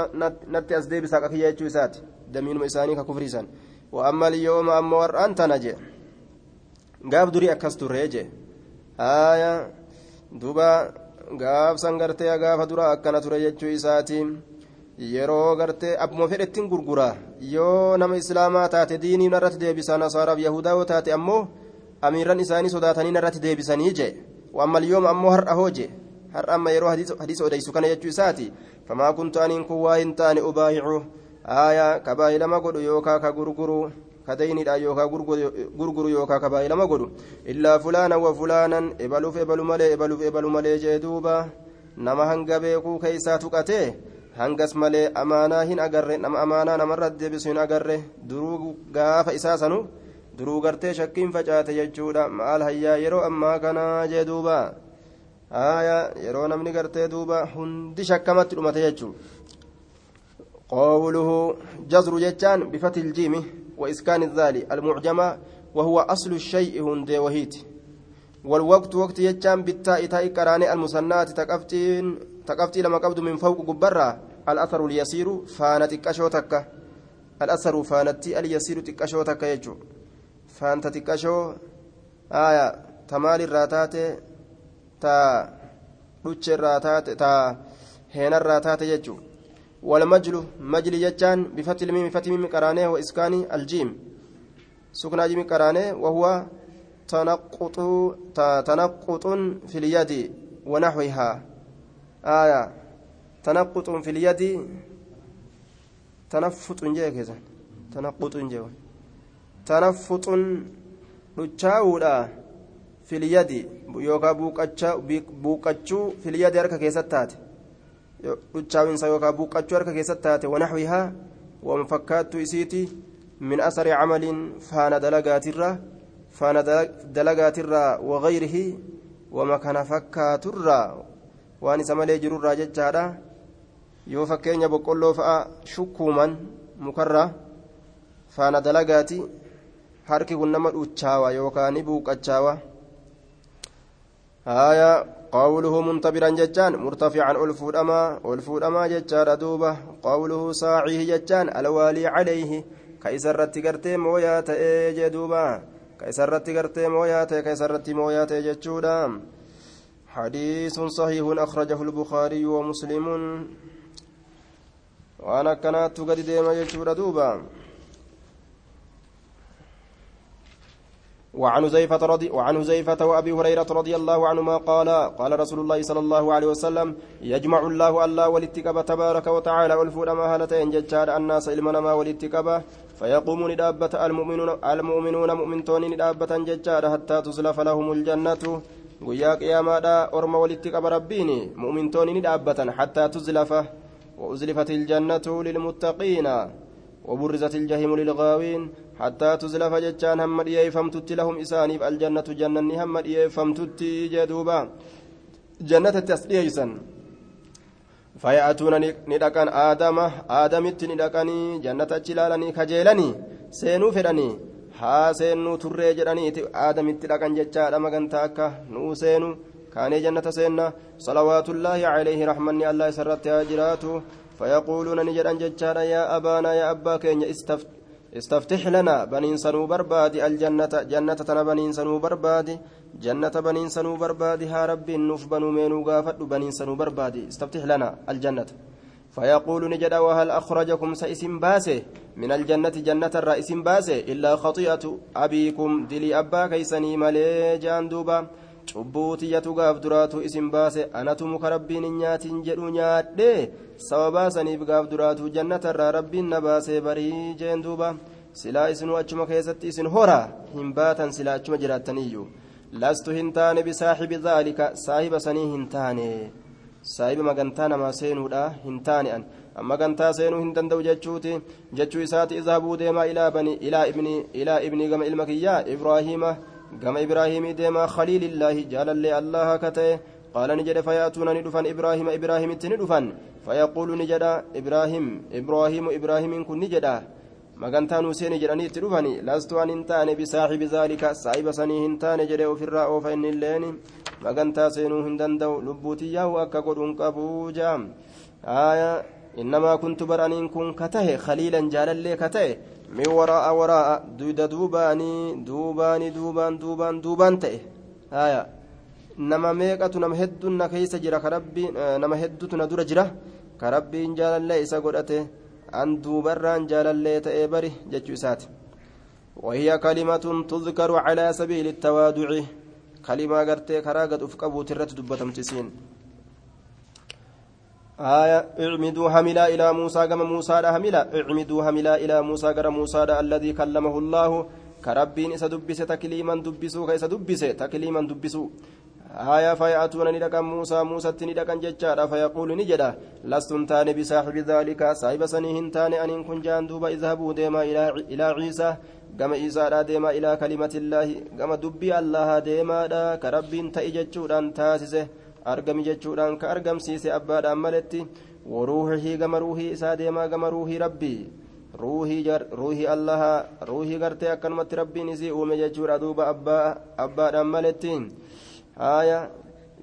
natti as deebisaa qakiyya jechuu isaati damiinuma isaanii ka kufriisan وأما اليوم أما ورأنت نجي قاب دري أكس تريجي آية دوبا قاب سنغرتي قاب درا أكنا تريجي إساتي yeroo gartee abbuma fedhettiin gurguraa yoo nama islaamaa taate diinii narratti deebisaa nasaaraaf yahudaa yoo taate ammoo amiirran isaanii sodaatanii narratti deebisanii jee wammal yooma ammoo har'a hooje har'a amma yeroo hadiisa odeysu kana jechuu isaati famaa kuntu aniin kun waa hin taane ubaayicu aayaa ka baay'ilama godhu yookaa ka gurguru ka deyniidha yookaa gurguru yookaa ka baay'ilama godhu illaa fulaana wa fulaanan ebaluuf ebalu malee ebaluuf ebalu malee jee duuba nama hanga beekuu keeysaa tuqatee hangas malee amaanaa hin agarre nama amaanaa namarra deebisu hin agarre duruu gaafa isaa sanu duruu gartee shakkiin facaate jechuudha maal hayyaa yeroo ammaa kanaa jee duuba haaya yeroo namni gartee duuba hundi shakkamatti dhumate jechuudha قوله جزر جتان بفتح الجيم وإسكان الذال المعجمة وهو أصل الشيء هندي وهيت والوقت وقت جتان بالتاء تاء كراني المسنات تكفتين تقفتي لما قبض من فوق قبرة الأثر اليسير فانت كشوتك الأثر فانت اليسير تكشوتك يجو فانت تكشو آية تمال الراتات تا لتش الراتات تا هين الراتات يجو والمجل مجل يجان بفتح الميم فتح ميم قرانه وإسكان الجيم سكن جيم قرانه وهو تنقط تنقط في اليد ونحوها. آية. تنقط في اليد. تنفط جيكزا تنقط جيو تنفط لتشاولا في اليد. يوكا بوقاتشو في اليد هركا كيستات. لتشاوينسا يوكا بوقاتشو هركا كيستات. ونحوها. ومفكات إسيتي. من أثر عمل فانا دلقات الرا. فانا دلقات الرا وغيره وما كان فكات الرا jirurraa jechaadha yoo fakkeenya boqqolloo fa'a shukkuuman mukarraa faana dalagaati harki kun nama dhuchaawa yookaan buuqachaawa haaya qawluhu muntabiran jechaan murtafican ol fuudhamaa ol fuudhamaa jechaadha duuba qawluhu saacihi jechaan alwaalii calayhi ka isarratti gartee mooyaa ta'ee jee duuba ta'e ka isarratti mooyaa ta'e jechuudha حديث صحيح أخرجه البخاري ومسلم وأنا كانت قد ديما يجور دوبا وعن زيفة رضي وعن زيفة وأبي هريرة رضي الله عنهما قال قال رسول الله صلى الله عليه وسلم يجمع الله الله والاتقاب تبارك وتعالى والفول ما هالتين ججار الناس إلمنا والاتقاب فيقوم ندابة المؤمنون المؤمنون مؤمنتون ندابة ججار حتى تزلف لهم الجنة. guyyaa qiyaamaadha orma walitti qaba rabbiin mu'mintoonni ni dhaabbatan hattaa tuzlafa وأزلفت الجنة للمتقين. وبرزت الجحيم للغاوين حتى تزلف جتان هم فمتت لهم إسانيف الجنة جنة هم فمتت جدوبا جنة التسليسا فيأتون ندقان آدم آدمت ندقاني جنة جلالني كجيلني سينو seennuu turree jedhaniiti aadamitti dhaqan jechaadha magantaa akka nuu seenu kaanee jannata seenna salawaatullaahi calayhi raxmanni allah isarratti haa jiraatu fayaquuluuna ni jedhan jechaadha yaa abaanaa yaa abbaa keenya istaftix lana baniinsanuu barbaadi aljannata jannata tana baniinsanuu barbaadi jannata baniinsanuu barbaadi haa rabbiin nuuf banuu meenuu gaafadhu baniinsanuu barbaadi istaftix lana aljannata فيقول نجد وهل أخرجكم سئسم باسه من الجنة جنة الرئيس باسه إلا خطيئة أبيكم دلي أبا كيسني ملي جان cubbuu tiyyatu gaaf duraatu isin baase anatu muka rabbiin hin nyaatiin jedhu nyaadhe. Sawabaasaniif gaaf duraatu jannatarraa rabbiin na baasee barii jeen duuba. Silaa isinuu achuma keessatti isin hora hin baatan silaa achuma jiraataniyyu lastu hin taane bisaaxibi zaalika saahiba sanii hin taane. Saahiba magantaa namaa seenuudha hin taane'an. Amma gantaa seenuu hin danda'u jechuuti. Jechuu isaati izhabuu deemaa ilaa ibni gama ilma kiyyaa ibraahiima gama ibraahimii deemaa khaliilillaahi jaalallee allaha katae قال نجد فيأتون ندفن إبراهيم إبراهيم تندفن فيقول نجد إبراهيم إبراهيم إبراهيم كن نجد مغنتان حسين جراني تدفني لست أن انتان بصاحب ذلك صاحب سني انتان جد وفي الرأو فإن اللين magantaa seenuu hin danda'u lubbuutiyyaa'u akka godhuun qabuu jaam innamaa kuntu baraniin kun ka khaliilan jaalallee ka min waraa'a waraa'a duyda duubaanii duubaanii duubaan duubaan duubaan ta'e aayaa nama meeqatu nama hedduun na keessa jira ka rabbiin nama hedduutu na dura jira ka rabbiin jaalallee isa godhate an duubarraan jaalallee ta'ee bari jechuu isaati وهي كلمة تذكر على سبيل التوادع كلمة قرتي كراغت أفقبو ترت دبتم تسين آية اعمدوا هملا إلى موسى كما موسى هملا اعمدوا هملا إلى موسى كما موسى الذي كلمه الله. كربين إسا دبس تكليما دبسو كيسا دبس تكليما دبسو. آية فيأتون ندكا موسى موسى ندكا ججارا فيقول نجدا لستم تاني بصاحب ذلك؟ صاحب سنين تاني أن كن جان دوبا اذهبوا ديما إلى إلى عيسى. isaadha deema ilaa kalimatillaahi gama dubbii allaha deemaadha ka rabbiin ta'i jechuudhaan taasise argami jechuudhaan ka argamsiise abbaadhaan maletti waruuhii gama ruuhii isaa deemaa gama ruuhii rabbii ruuhii allaha ruuhii gartee akkanumatti rabbiin isii uume jechuudha duuba abbaadhaan maletti haaya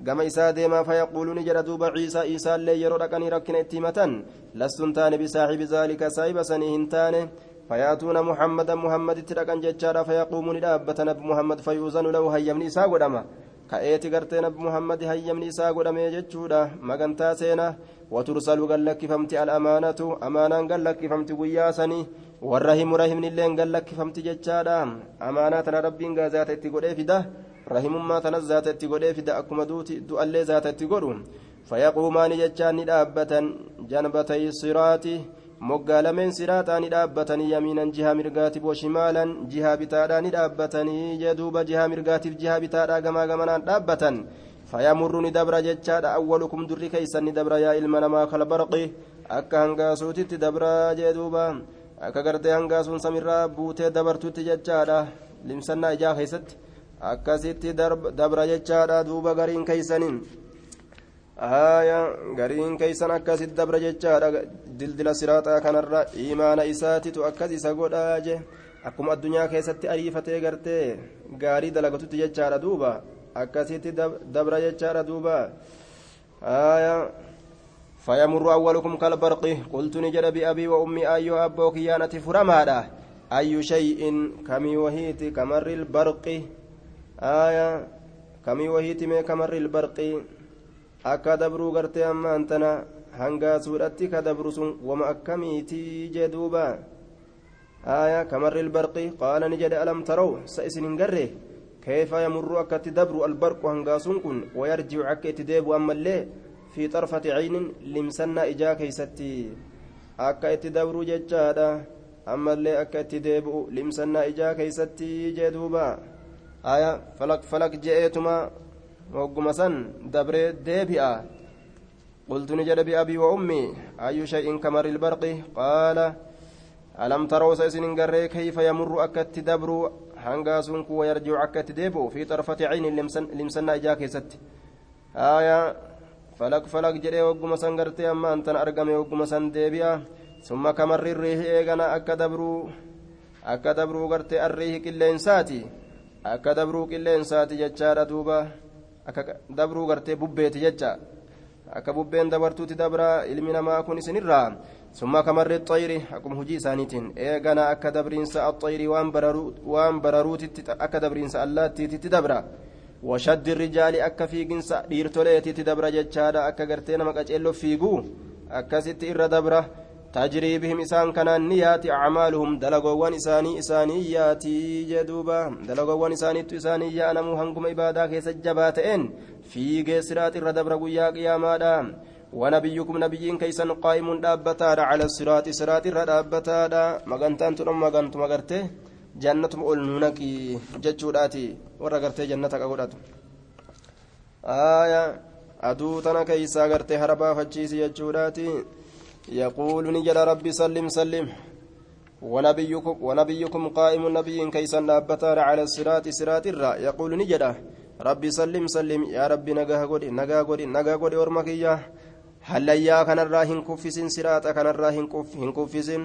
gama isaa deemaa fayaquulu ni jedha duuba ciisaa isaallee yeroo dhaqanii rakkina itti himatan lastun taane bisaaxibi zaalika saahiba sanii hin taane فيأتون محمدا محمد تلقن ججارا فيقومون دابة نبي محمد فيؤذن له هيمني إساء نبي محمد هيمني إساء قدما ججودا مغنتا سينا وترسل قال لك فمت الأمانة أمانا قال لك فمت وياسني والرحم رحم اللين قال لك فمت ججارا أمانة ربي غازات اتقودي فدا رحم ما تنزات اتقودي فدا أكما دوتي دو اللي ذات اتقودون فيقومان ججان دابة جنبتي الصراط moggaa lameen siraataa ni dhaabbatanii yamiinan jihaa mirgaatiif washimaalan jihaa bitaadhaa ni dhaabbatanii jeduuba jihaa mirgaatiif jihaa bitaadhaa gamaa gamanaan dhaabbatan fayamurru ni dabra jechaadha awwalukum durri keeysan ni dabra yaa ilma namaa kalbarqi akka hangaasuutitti dabra jeduuba akka gartee hangaasuun samirraa buutee dabartutti jechaadha limsannaa ijaa keeysatti akkasitti dabra jechaadha duuba gariin keeysaniin aayaa gariin keeysan akkasit dabra jechaadha dildila siraaxaa kanarra imaana isaatitu akkas isa godhaa je akkuma addunyaa keessatti ariifatee gartee gaarii dalagatutti jechaadha duuba akkasitti dabra jechaadha duuba aayaa فيمر أولكم كالبرق قلت نجد بأبي وأمي أيها أبو كيانة فرمادا أي شيء كمي وهيت كمر البرق آية كمي وهيت كمر البرق akka dabruu gartee ammaan tana hangaasuudhatti ka dabru sun wama akkamiitii jee duuba aya kamarri ilbarqi qaala ni jedhe alam taraw sa isin hin garre keefa yamurru akkatti dabru albarqu hangaasuun kun wayarjicu akka itti deebu ammallee fi xarfati caynin limsannaa ijaa keeysatti akka itti dabru jechaadha ammallee akka itti deebi'u limsannaa ijaa keeysatti jee duuba aya falak falak je'eetuma hogguma san dabree deebi'a قلت نجد بأبي وأمي أي شيء كمر البرق قال ألم تروا سيسن قري كيف يمر أكت دبر هنغاسون ويرجع أكت ديبو في طرفة عين لمسن لمسن إجاك ست آية فلك فلك جري وقم سنغرتي أما أنت أرقم وقم سن ديبيا ثم كمر الريح إيغانا أكا دبرو أكا دبرو قرتي الريح كلين ساتي أكا دبرو كلين ساتي جتشارة دوبا akka dabruu gartee bubbeeti jecha akka bubbeen dabartuuti dabra ilmi namaa kun isinirraa summa kamarri xayri akkuma hujii isaaniitiin eegana akka dabriinsa axayri waan bararuutitti akka dabriinsa allaattiititti dabra washaddi rijaali akka fiiginsa dhiirtoleetitti dabra jechaadha akka gartee nama qaceelloo fiiguu akkasitti irra dabra تجري بهم إسان كان نيات أعمالهم دلقوان إساني إساني ياتي جدوبا دلقوان إساني إساني يانمو هنكم إبادا كيس الجباتين في قسرات الردبر قيا قياما ونبيكم نبيين كيسا قائم دابتا على الصراط صراط الردابتا مغانتان تنم مغانت مغرته جنة أولنونك ججوداتي ورغرته جنة أقودات آية أدو تنا كيسا غرته هربا فجيسي ججوداتي يقول نجل ربي سلم سلم ونبيكم ونبيكم قائم نبي كيسا نابتار على الصراط صراط الرا يقول نجل ربي سلم سلم يا ربي نجاه قولي نجاه قولي نجاه قولي ورمكية هليا كان الراهن كفسين صراط كان الراهن كف كفسين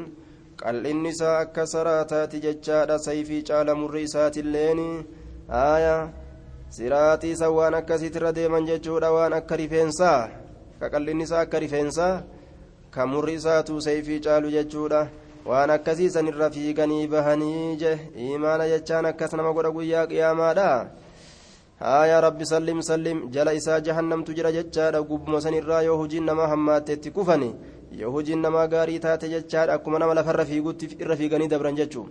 قال النساء كسراتات ججاد سيفي جال مريسات اللين آية siraatii san waan akkasiitirra deeman jechuudha waan akka rifeensaa qaqallinni isaa akka rifeensaa kan murri isaatu seeyfii caalu jechuudha waan akkasii sanirra fiiganii bahanii je imaana jechaan akkas nama godha guyyaa qiyaamaadha haa rabbi sallim sallim jala isaa jahannamtu jira jechaadha gubbuma sanirraa yoo hujiin namaa hammaatteetti kufani yoo hujiin namaa gaarii taate jechaadha akkuma nama lafarra fiigutti irra fiiganii dabran jechuu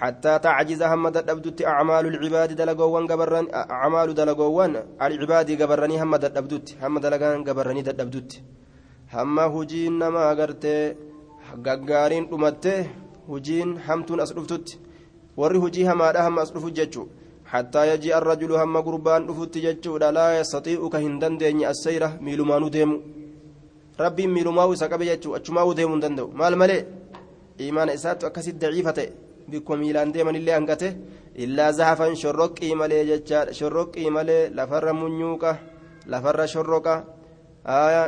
حتى تعجز هم دبدت أعمال العباد دلقوان قبرن أعمال دلقوان العباد قبرني هم دبدت هم دلقان قبرني دبدت هم هجين نما قرتي gaggaarin dhumatte hujiin hamtuun as dhuftutti. Warri hujii hamaadha hamma as dhufu jechuu. حتى يجيء الرجل هم قربان دفت ججود لا يستطيع كهن دندين السيرة ميلومانو ديمو ربي ميلوماو سكب ججو أجماو ديمو دندو مال ملي إيمان إسات أكسي ضعيفة بكم ميلان ديما اللي أنقته إلا زحفا شرق إيمالي ججاد شرق إيمالي لفر منيوكا لفر شرقا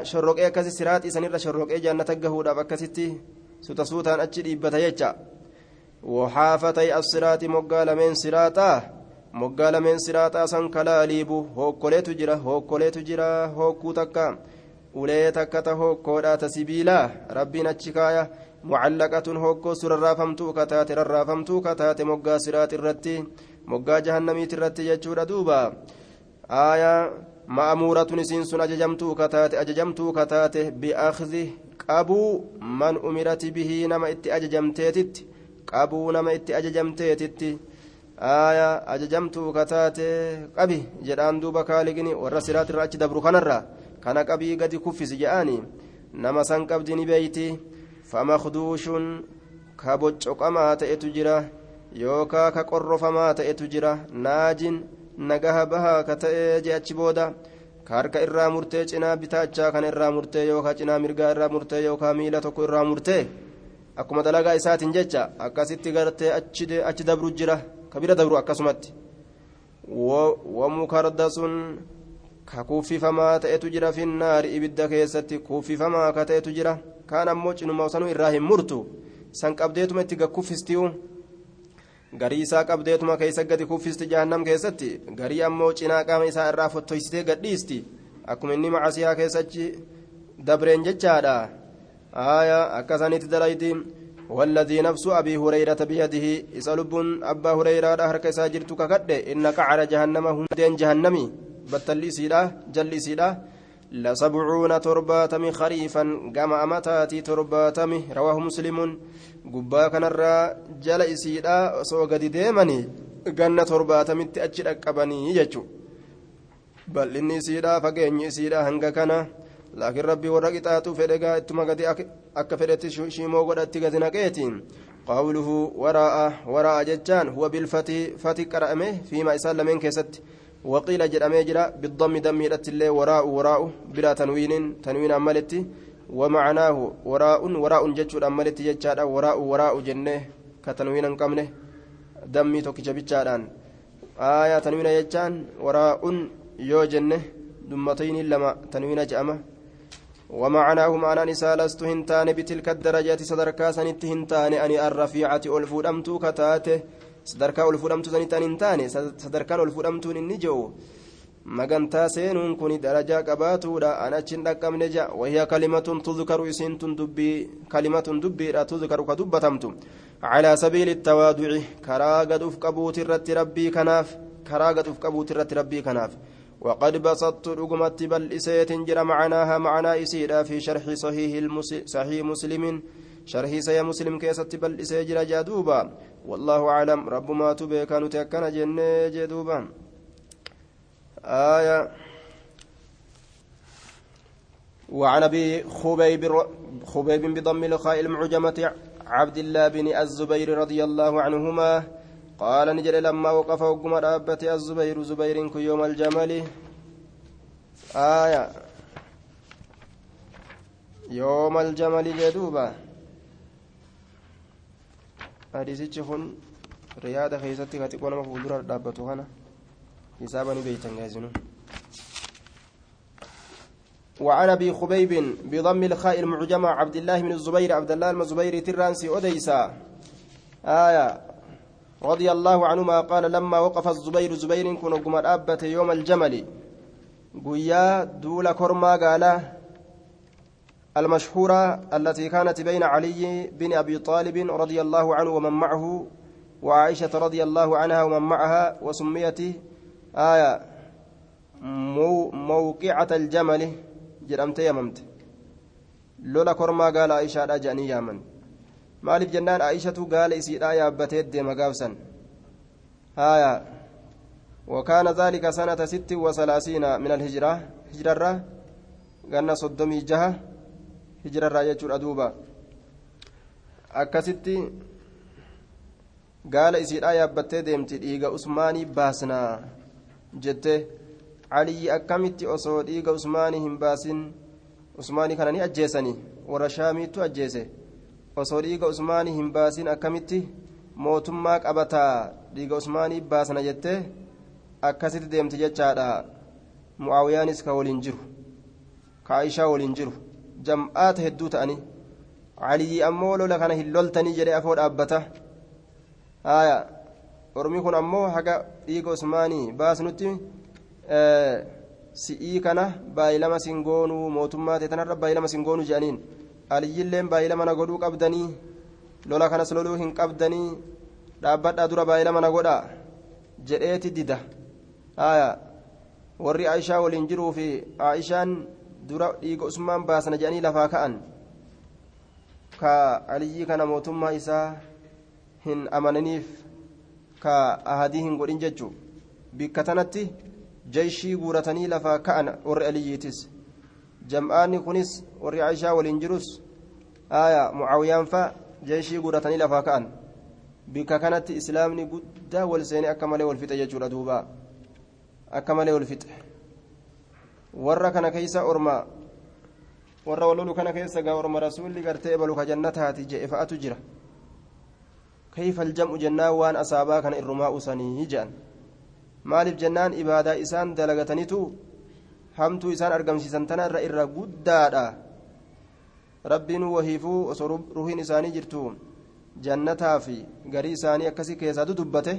شرق أكسي سرات إسانير شرق جنة قهودا بكسيتي سوتا سوتا أجي إبتا يجا وحافتي الصراط مقال من صراطه moggaa lameen siraaxaa san kalaaliibu hokkoleetu jira hokkoleetu jira hokkuu takka ulee takka ta hokkoodhaa ta sibiilaa rabbiin achi kaaya mucallaqatun hokkoo surarraafamtuu kataate rarraafamtuu kataate moggaa siraax irratti moggaa jahannamiit irratti jechuudha duuba aayaa ma'amuuratun isiin sun ajajamtuu kataate ajajamtuu kataate bi'akhdi qabuu man umirati bihii nama itti ajajamteetitti qabuu nama itti ajajamteetitti aayaa ajajamtuu kataate qabi jedhaan duuba kaaligni warra siraatirra achi dabru kanarra kana qabii gadi kuffisi jedhaani nama san qabdi ni beeyti famakduushun ka boccoqamaa ta'etu jira yookaa ka qorrofamaa ta'etu jira naajin nagaha bahaa ka ta'ee je achi booda ka harka irraa murtee cinaa bitaachaa kana irraa murtee yookaa cinaa mirgaa irraa murtee yookaa miila tokko irraa murtee akkuma dalagaa isaatiin jecha akkasitti gartee achi dabru jira kabira dabru akkasumatti wamukardasun ka kuuffifamaa ta'etu jira finnaari ibidda keessatti kuuffifamaa ka ta'etu jira kaan ammoo cinuma sanuu irraa hin murtu san qabdeetuma itti gakkuffistiyu garii isaa qabdeetuma keessa gadi kuffisti jahannam keessatti garii ammoo cinaa qaama isaa irraa fottoysitee gadhiisti akkuma inni macasiyaa keessachi dabreen jechaadha aayaa akkasanitti dalayti والذي نفس أبي هريرة بيده يسألب أبا هريرة هرك ساجرت ككد إن قعر جهنم هندين جهنمي بطل إسيدا جل إسيدا لسبعون ترباتم خريفا قام أمتاتي ترباتم رواه مسلم قبا كان الرا جل إسيدا سوى قد ديمني قن ترباتم تأجل أكبني يجو بل إني إسيدا فقين إسيدا هنگا كان laakiin rabbii warra qixaaxuu fedhe gaa ittuma gadi akka fedhetti shiimoo godhatti gadi naqeetiin qawluhu waraa'a waraa'a jechaan huwa bilfatii fati qara'ame fiima isaan lameen waqiila jedhamee jira biddammi dammiidhatti illee waraa'u waraa'u biraa tanwiinin tanwiin ammaletti ومعناه وراء وراء جتشود أمالتي جتشادا وراء وراء جنة كتنوين قمنه دمي توكي جبتشادان آية تنوين جتشان وراء يو جنة دمتين لما تنوين جأمه ومعناه معنى نساء لست هنتان بتلك الدرجات صدركا سنت هنتان أني الرفيعة ألفودمت كتاته. صدركا ألفودمت سنتان هنتان صدركا ألفودمت النجو magantaa seenuun kun darajaa qabaatuudha an achin dhaqqabne ja wahiya kalimatun tudkaru isiintun dubbii kalimatun dubbiidha tudkaru ka dubbatamtu calaa sabiili tawaaduci karaa gad uf qabuuti irratti rabbii kanaaf karaa gad uf qabuuti irratti rabbii kanaaf وقد بسطت رقمت بل إسيت جرى معناها معنى إسيدا في شرح صحيح المسلم صحيح مسلم شرح سي مسلم كيست بل إسيجر جادوبا والله أعلم. رب ما تبي كانوا تكن جنة جدوبا. آية. وعن أبي خبيب خبيب بضم الخاء المعجمة عبد الله بن الزبير رضي الله عنهما قال نجري لما وقف وقم رابت الزبير زبير يوم الجمل. آية. يوم الجمل جدوبا. حديث kun riyaada keessatti ka xiqqoo nama fuuldura dhaabbatu kana حسابا بيتا غازنون وعن ابي خبيب بضم الخاء المعجمة عبد الله بن الزبير عبد الله بن الزبير ترانسي اوديسا آية رضي الله عنهما قال لما وقف الزبير زبير كن قم يوم الجمل قيا دول كرما قال المشهورة التي كانت بين علي بن أبي طالب رضي الله عنه ومن معه وعائشة رضي الله عنها ومن معها وسميت آية مو موقعة الجمل جرمت يممت لولا كرما قال عائشة أجاني يامن maaliif jennaan aishatu gaala isiidhaa yaabbatee deema gaafsan haya وكان ذلك سنة ست وثلاثين من الهجرة هجرة قلنا صدمي جهة. هجرة يجور أدوبا أكست قال إسير آية بتي ديمتي إيغا أسماني باسنا جته علي أكمت أصود إيغا أسماني هم باسن أسماني كان أجيسني ورشامي تو أجيسه osoo dhiiga usmaanii hin baasin akkamitti mootummaa qabataa dhiiga usmaanii baasana jettee akkasitti deemti jechaadha mu'aawiyaanis ka waliin jiru ka aishaa waliin jiru jam'aata hedduu ta'anii caliyyi ammoo lola kana hin loltanii jedhee afoo dhaabbata haya ormi kun ammoo haga dhiiga usmaanii baasnutti si'ii kana baay'ilama singoonuu mootummaa ta'e tanarra baay'ilama singoonuu jedhaniin aliyyilleen baay'ila mana godhuu qabdanii lola kanas loluu hin qabdanii dhaabbadhaa dura baay'ila mana godha jedheeti dida haya warri aishaa waliin jiruu fi aishaan dura dhiiga usmaan baasana jedhanii lafaa ka'an ka aliyyii kana mootummaa isaa hin amananiif ka ahadii hin godhin jechuu bikka tanatti jeeshii guuratanii lafaa ka'an warri aliyyiitis jam'aanni kunis warri aishaa waliin jirus aya mucaawiyaan fa jeeshii guuratanii lafaa ka'an bikka kanatti islaamni guddaa wal seene akka malee wal fixe jechuudha duuba akka malee wal fixe warra kana keeysa orma warra walolu kana keessa gaa orma rasuulli gartee ebalu ka jannataati je'e fa'atu jira كيف الجمع جنان وان أصابا كان الرماء سنيه جان maaliif jennaan ibaadaa isaan dalagatanitu hamtuu isaan argamsiisan tana irra irra guddaadha rabbiin wahiifuu osoo ruhiin isaanii jirtu jannataa fi garii isaanii akkasii keessaatu dubbate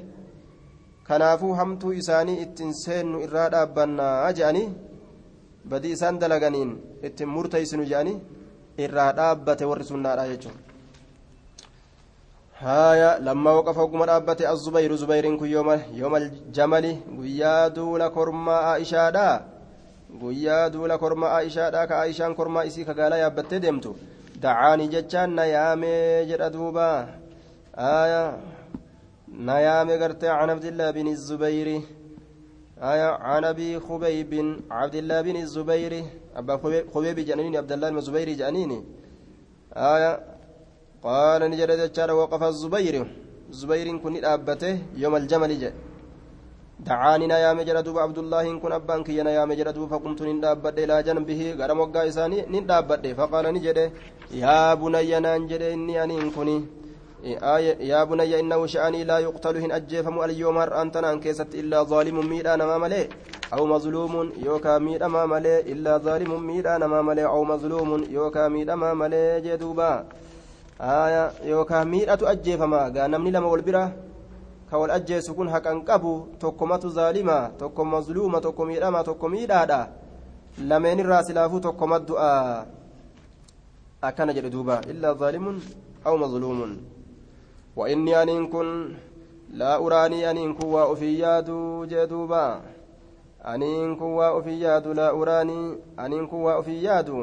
kanaafuu hamtuu isaanii ittiin seennu irraa dhaabbannaa je'anii badii isaan dalaganiin ittiin murteessinu je'anii irraa dhaabbate warri sunnaadha jechuudha. هايا لما وقف وقم رابت الزبير زبير كن يوم يوم الجمل قيا دول كرما عائشة دا قيا دول كرما عائشة دا كعائشان كرما إسي كقالا يابت ديمتو دعاني جتشان نيامي جرى دوبا آية نيامي قرت عن عبد الله بن الزبير آية عن أبي خبيب عبد الله بن الزبير. أبا خبيب جانيني عبد الله بن الزبير جانيني آية قال نجد جتشار وقف الزبير. زبير كن أبته يوم الجمل جاء. دعاني يا مجرى دوب عبد الله كن أبان كي يا مجرى دوب فقمت ندابت إلى جنبه. غرم وقا إساني ندابت فقال نجد يا بني ننجد إني أني كني. بني إنه شأني لا يقتل هن أجيفم اليوم أنت أنكست إلا ظالم ميدان ما ملئ أو مظلوم يوكا ميد ما ملئ إلا ظالم ميدان ما ملئ أو مظلوم يوكا ميد ما ملئ جدوبا aya yookaan miidhatu ajjeefama gaa namni lama wal bira ka wal ajjeesu kun haqan qabu tokkomatu zaalima tokko mazluuma tokko miidhama tokko miidhaadha lameen irraa silaafuu tokkoma du'a akkana jedhe duuba illaa zaalimun aw mazluumun waa ofii yaadu jee duuba aniin kun waa ofii yaadu laa uraanii aniin kun waa ofii yaadu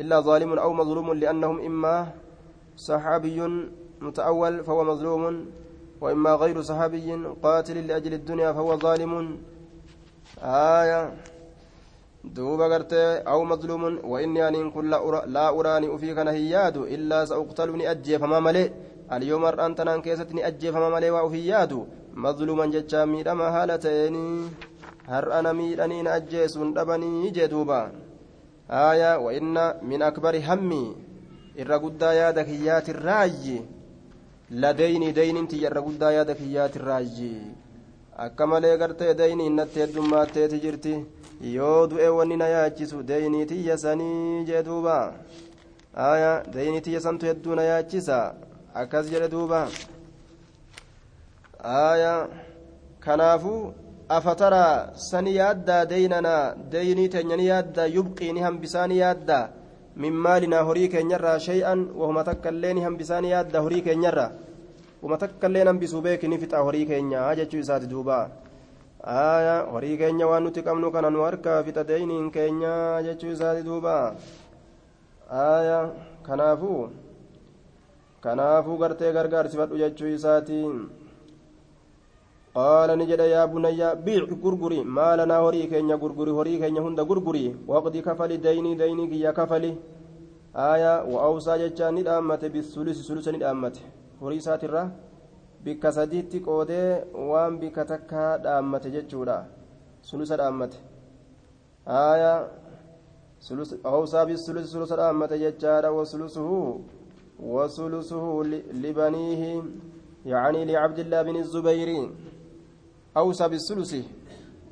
إلا ظالم أو مظلوم لأنهم إما صحابي متأول فهو مظلوم وإما غير صحابي قاتل لأجل الدنيا فهو ظالم. آية. دوب قرتي أو مظلوم وإني أن كل لا أراني أفيك نهياد إلا سأقتلني أجي فما ملئ اليوم أنت نانكيستني أجي فما ملئ وأفياد مظلوما جتشا ميدما هالتين هر أنا ميداني أجيس دبني جدوبا آية وإن من أكبر همي irra guddaa yaada kiyyaati raayyi ladayni dayninti irra guddaa yaada kiyyaati raayyi akka malee gartee dayni innatti heddummaatteeti jirti yoo du'e wanni na yaachisu daynii tiyya sanii jee duuba aya daynii tiyya santu hedduu na yaachisa Akkas jedhe duuba aayaa kanaafuu afataraa sani yaaddaa deynanaa deynii teenya ni yaaddaa yubqii ni hambisaa ni yaaddaa min maalinaa horii keenyarraa shay'an wahuma takka illee ni hambisaa ni yaaddaa horii keenyarraa wahuma takka illee hambisuu beeki ni horii keenya jechuu isaati duubaa aayaa horii keenya waan nuti qabnu kana nu harkaa fixa deyniin keenya jechuu isaati duubaa aayaa kanaafuu kanaafuu gartee gargaarsifadhu jechuu isaatiin. Qaala ni jedha yaa bunayya biic gurguri. Maalanaa horii keenya gurguri horii keenya hunda gurguri. Waqdi kafali daynii daynii kiyya kafali. Aayaa wa'awsaa jechaan ni dhaammate bisulisi sulusa ni dhaammate. Horii isaatirra bikka sadiitti qoodee waan bikka takkaa dhaammate jechuudha. Sulusa dhaammate. Aayaa awsaa bisulisi sulusa dhaammate jechaadha wasulusuhu وثلثه لبنيه يعني لعبد الله بن الزبير أوصى بالثلث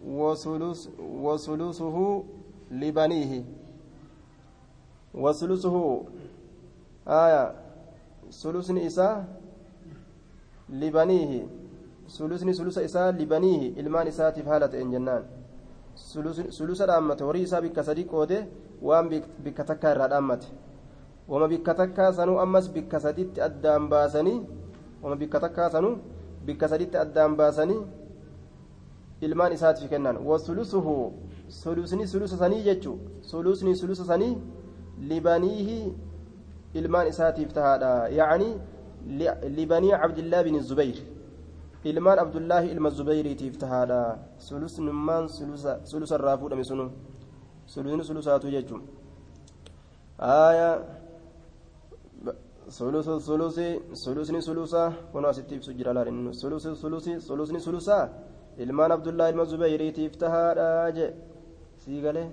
وثلث وثلثه لبنيه. وثلثه آية ثلث إساء لبنيه. ثلثني ثلث إساء لبنيه إلمان إساء تفهالة إن جنان. ثلث الأمة وريسا بك صديق ودي وان الأمة wama bikka takkaa sanuu ammas bikka saditti addaan baasanii wama bikka takkaa sanuu bikka saditti addaan baasanii ilmaan isaatiif kennan wasulusuhu sulusni sulusa sanii jechu sulusni sulusa sanii libaniihi ilmaan isaatiif tahaadha yacni libanii cabdillaa bin zubayr ilmaan abdullaahi ilma zubayriitiif tahaadha sulusnummaan sulusa irraa fuudhame sunu sulusni sulusaatu jechu aayaa ثلث الثلث ثلثني ثلثا كنا ستي سجل على ثلث الثلث ثلثني ثلثا ilmaan abdullaa ilma zubayriitiif tahaadha je sii galee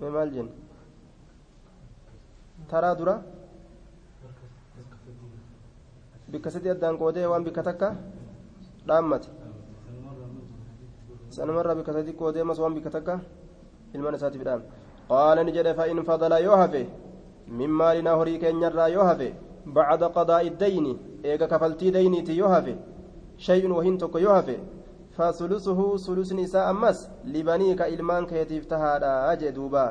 mee maal jenna taraa dura bikka sadi addaan qoodee waan bikka takka dhaammate sanumarraa bikka sadi qoodee mas yoo hafe min maalinaa horii keenyarraa yoo hafe bacda qadaa'i dayni eega kafaltii dayniiti yoo hafe shay'un wahin tokko yoo hafe fasulusuhu sulusni isaa ammas libaniika ilmaan keetiif tahaadha jee duuba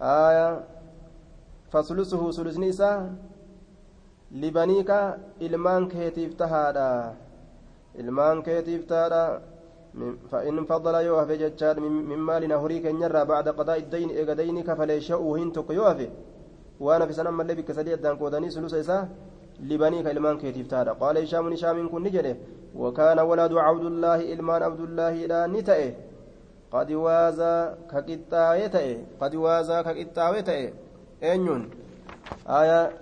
aya fasulusuhu sulusni isaa libaniika ilmaan keetiif tahaadha ilmaan keetiif tahaadha فإن فضل يوهف جتشاد من مالنا هريك ينرى بعد قضاء الدين إيغا ديني كفلي شؤو هنتك يوهف. وأنا في سنة ملي بك سديد دان قوداني سلوس إساه لبنيك إلمان كيتيف تادا. قال هشام هشام كن نجده وكان ولد عبد الله إلمان عبد الله لا نتئه. قد وازا كقطاوي تئه. قد وازا كقطاوي تئه. أنيون. آية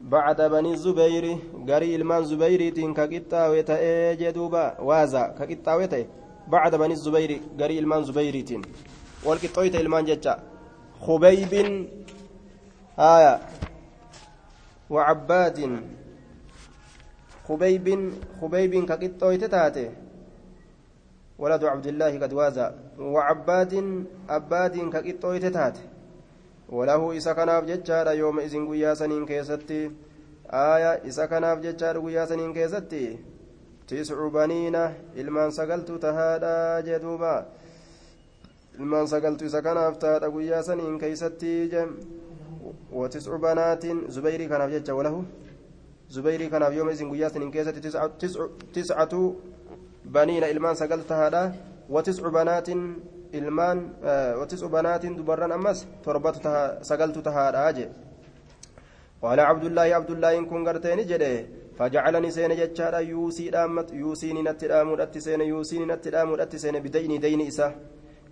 بعد بني الزبير غري إلمان زبيريتين كقطاوي تئه جدوبا. وازا كقطاوي تئه. بعد بني الزبير غري إلمان زبيريتين. والقطويت إلمان جتا خبيب آية. وعباد. خبيب خبيب كقطويت تاتي. ولد عبد الله قد وازا وعباد عباد كقطويت تاتي. وله إسا كناف ججار يوم إذن قيا سنين كيستي. آية إسا كناف ججار قيا سنين كيستي. تسع بنين إلمان سقلت تهادا جدوبا. إلمان سقلت إسا كناف تهادا قيا سنين كيستي جم. وتسع بنات زبيري كناف ججا وله زبيري كناف يوم إذن قيا سنين كيستي تسعة, تسع تسعة بنين إلمان سقلت تهادا. وتسع بنات ilmaan watis ubanaatiin dubarran ammas torbatu sagaltu tahaadha je qaala cabdullaahi abdullaahin kun garteeni jedhe fajacalani seene jechaadha yuusii dhaammat yuusiini natti dhaamuudhatti seene yuusiini natti dhaamuudhatti seene bidayni dayni isa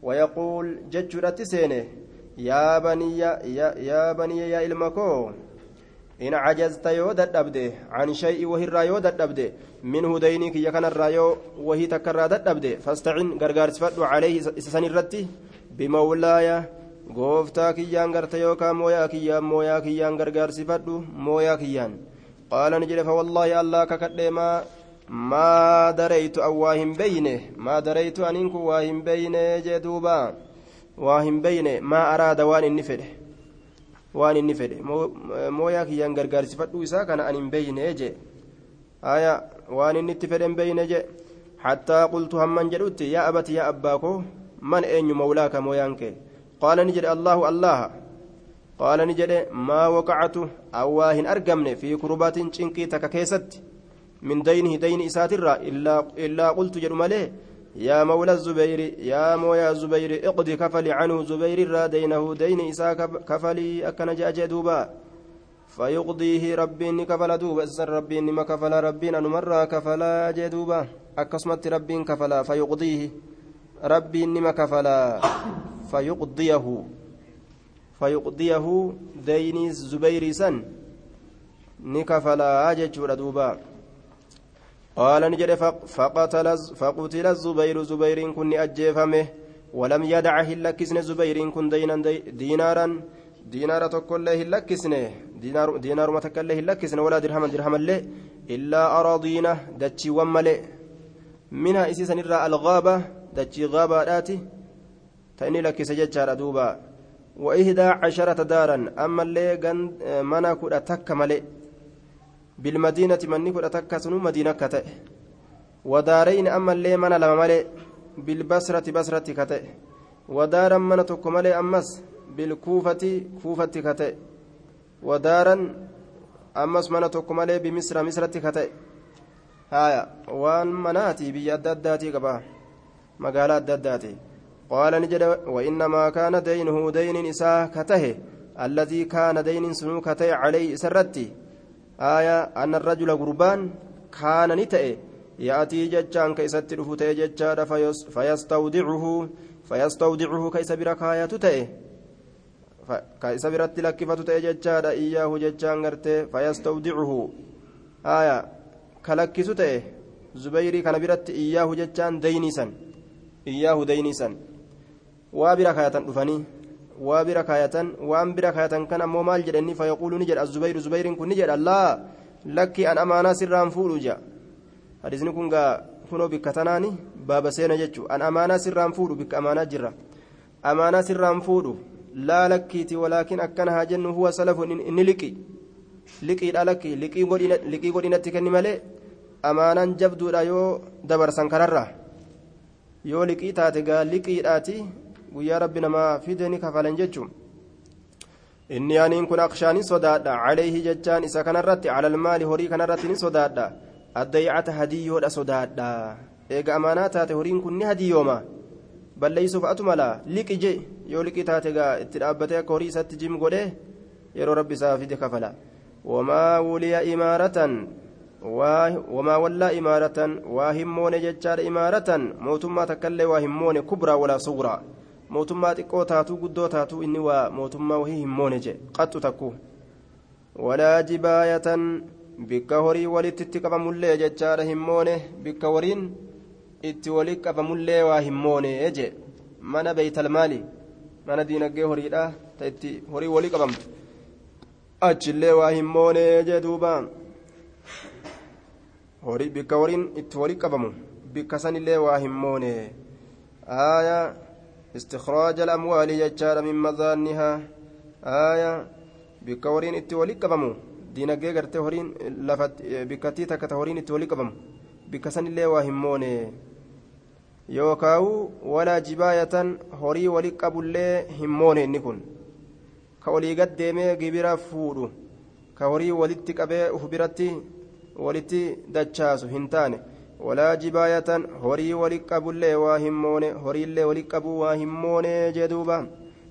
wayaquul jechuudhatti seene yaa baniyya yaa baniyya yaa ilma koo in cajazta yoo dadhabde can shay'i wahirraa yoo dadhabde minhu daynii kiyya kanarraa yoo wahii takkarraa dadhabde fastacin gargaarsifadhu calayhi isa san irratti bimawlaaya gooftaa kiyyaan garte yookaan mooyaa kiyyaan mooyaa kiyyaan gargaarsifadhu mooyaa kiyyaan waa hin beyne maa dareytu aniin kun waa hin beyne jee duuba waa hin beyne maa araada waan inni fedhe waan inni fedhe mooyaa kiyyaan gargaarsifadhu isaa kana an hin beeyne jee aya waan inni itti fedhen beeyne je حتى قلت همن جدوت يا أبت يا أباكو من أين مولاك مويانك قال نجد الله الله قال نجد ما وقعت أواهن أرقمني في كربات شنكي تككيست من دينه دين إساتر إلا إلا قلت جد مليه يا مولى الزبير يا مويا الزبير اقضي كفلي عنه زبير را دينه دين إسا كفلي أكن جاء دوبا. فيقضيه ربي كفل دوبا. سر ربي ما كفل ربي نمر كفلا جدوبا أكسمت ربي كفلا فيقضيه. ربي ما كفلا فيقضيه. فيقضيه دين الزبير سن. نكفلا جدوبا دوبا. قال نجد فقتل فقتل الزبير زبير كن أجيفمه ولم يدعه اللكسن زبير كن دينا دينارا. تقول له اللكسن دينار دينار ما تقول له اللكسن ولا درهم درهم له إلا أراضينا دتشي وملئ منها إسيسا نرى الغابة دتشي غابة آتي تأني لك سجد دوبا. وإحدى عشرة دارا. أما اللي منا كنا تك ملئ بالمدينة من نكون أتكسن مدينة كتئ. ودارين أما اللي من لما ملئ بالبصرة بصرة كتئ. ودارا من تك ملئ أمس. بالكوفة كوفة كتئ. ودارا أمس من تك ملئ بمصر مصرة كتئ. هايا. وان مناتي بيا الدداتي قبا مقالة الدداتي قال نجد وإنما كان دينه دين إساه كته الذي كان دين سنو كته عليه سرتي. آية أن الرجل قربان كان نتئ. يأتي ججان كيست رفوتي ججان فيستودعه فيستودعه كيس بركاية تئ كيس برت لكفة تئ ججان إياه ججان غرتي فيستودعه. آية كلكس تئ زبيري كان إياه ججان دينيسا إياه دينيسا وابركاية رفني waa bira kaayatan waan bira kaayatan kan ammoo maal jedhanii fayaquulu ni jedha zubayru zubayriin kun ni jedha laa lakki an amaanaa sirraan fuudhu jea hadisni kun gaa kunoo bikka tanaani baaba seena jechu an amaanaa sirraan fuudhu bikka amaanaa jirra amaanaa sirraan fuudhu laa lakkiiti walaakin akkana haa jennu huwa salafun inni liqi liqiidha lakki liqii godhinatti kenni malee amaanaan jabduudha yoo dabarsan kararra yoo liqii taate gaa liqiidhaati guyyaa rabbi namaa fide ni kafalan jechuun inni aniin kun akshaani sodaadha calayhi jechaan isa kanarratti calalmaali horii kanarratti ni sodaadha addaycata hadiyyoodha sodaadha eega amaanaa taate horiin kun ni hadiyyooma balleeysuuf atu mala liqi je yoo liqi taate gaa itti dhaabbatee akka horii isatti jim godhe yeroo rabbi isaa fide kafala wamaa wuliya imaaratan imaaratan waa himmoone jechaadha imaaratan mootummaa takkaillee waa himmoone kubraa walaa suguraa mootummaa xiqqoo taatuu guddoo taatuu inni waa mootummaa wahii hin moone jee qaxxu takku walaa jibaayatan bikka horii walitti itti qabamullee jechaadha hin moone bikka horiin itti walitti qabamullee waa hin moone jee mana beeytalmaali mana diinagdee horiidha ta itti horii walii qabamtu achillee waa hin moone jee duuba bikka horiin itti walii qabamu bikka sanillee waa hin moone aayaa استخراج الأموال ججار من مظانها آية بك ورين اتولي قبمو bikkattii takka ta horiin itti walii qabamu bikka san illee waa himmoone yookaawu walaa jibaayatan horii walii qabullee himmoone inni kun ka olii gad deemee gibira fuudhu ka horii walitti qabee uf biratti walitti dachaasu hin taane qabuu waa himmoone jee duuba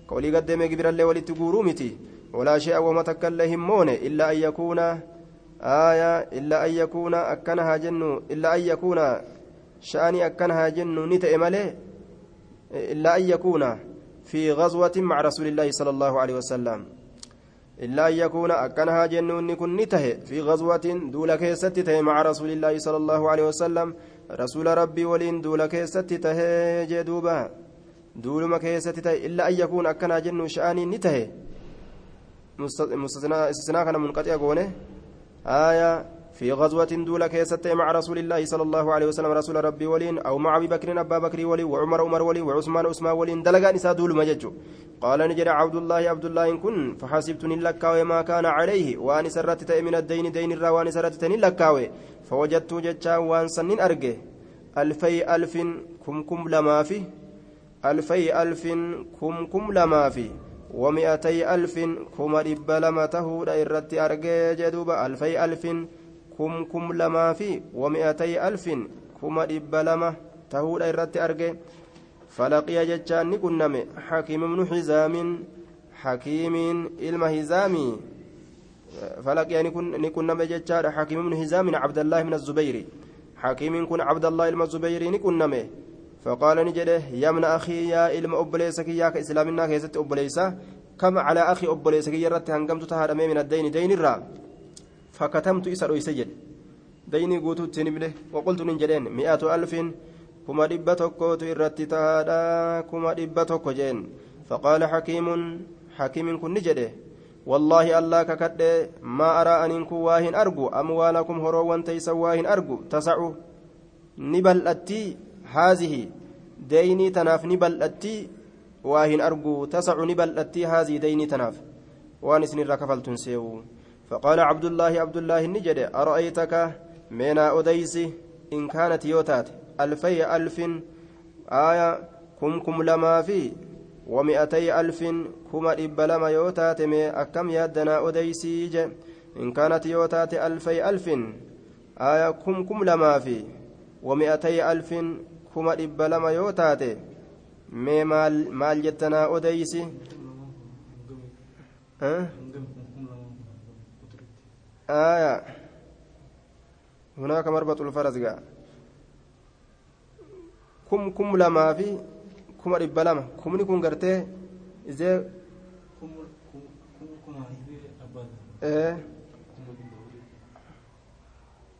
ka walii gaddeeme gibirallee walitti guuruu miti walaa shay'a wama takkaillee himmoone illaa an yakuuna aaya illaa an yakuuna akkana haa jennu illaa an yakuuna sha'anii akkana haa jennu ni ta'e malee illaa an yakuuna fi غزوة مع رسول الله صلى الله عليه وسلم إلا أن يكون أكنها جنون كن نته في غزوة دول كيستته مع رسول الله صلى الله عليه وسلم. رسول ربي ولين دول كيستته جدوبا. دول ما كيستته إلا أن يكون أكنها جنون شأني نته مستثناء كان منقطع قونه آية في غزوة دولة كيست مع رسول الله صلى الله عليه وسلم رسول ربي ولين أو مع أبي بكر أبا بكر ولي وعمر عمر ولي وعثمان عثمان ولين دلقا نساء دول مججو قال نجري عبد الله عبد الله إن كن فحسبتني لكاوي ما كان عليه وأن سرت من الدين دين الرا وأن سرت لكاوي فوجدت جتشا وأن سنين أرجه ألفي ألف كم كم لما في ألفي ألف كم كم لما في ومئتي ألف كما رب لما تهود إرت أرجه جدوب. ألفي ألف كم كم لما في ومئتي ألف كما رب لما تهود إرت أرجه فلقي جتان نكنم حكيم بن حزام حكيم إلما هزامي فلقي نكنم جتان حكيم بن حزام عبد الله من الزبير حكيم كن عبد الله إلما الزبير نكنم فقال نجده يا من أخي يا إلما أبليسك يا كإسلامنا كيست أبليسة كما على أخي أبليسك يرت هنقمت تهارمي من الدين دين الرا فكتمت إسر ويسجد ديني قوتو تنبله وقلت نجدين مئة ألف kuma dhibba tokkootu irratti tahaadha kuma dhibba tokko jeen faqaala hakiimun hakiimin kun ni jedhe wallaahi allaa kakadhe maa araa aniin kun waa hin argu amwaalakum horoowwan teeysan waa hin argu tasacu ni bal'attii haazihi deeynii tanaaf ni bal'attii waa hin argu tasacu ni bal'attii haazii فقال عبد الله عبد الله النجد أرأيتك؟ من أديس إن كانت يوتات ألفي ألف آية كم كم لما في ومئتي ألف كما إب لما يوتات أكم يدنا أديسيج إن كانت يوتات ألفي ألف آية كم كم لما في ومئتي ألف كما إب لما يوتات mee maal maal jettanaa odeysi aya هناك مربط الفرس قال kum kum lamaa fi kuma dhibba lama kumni kun gartee isee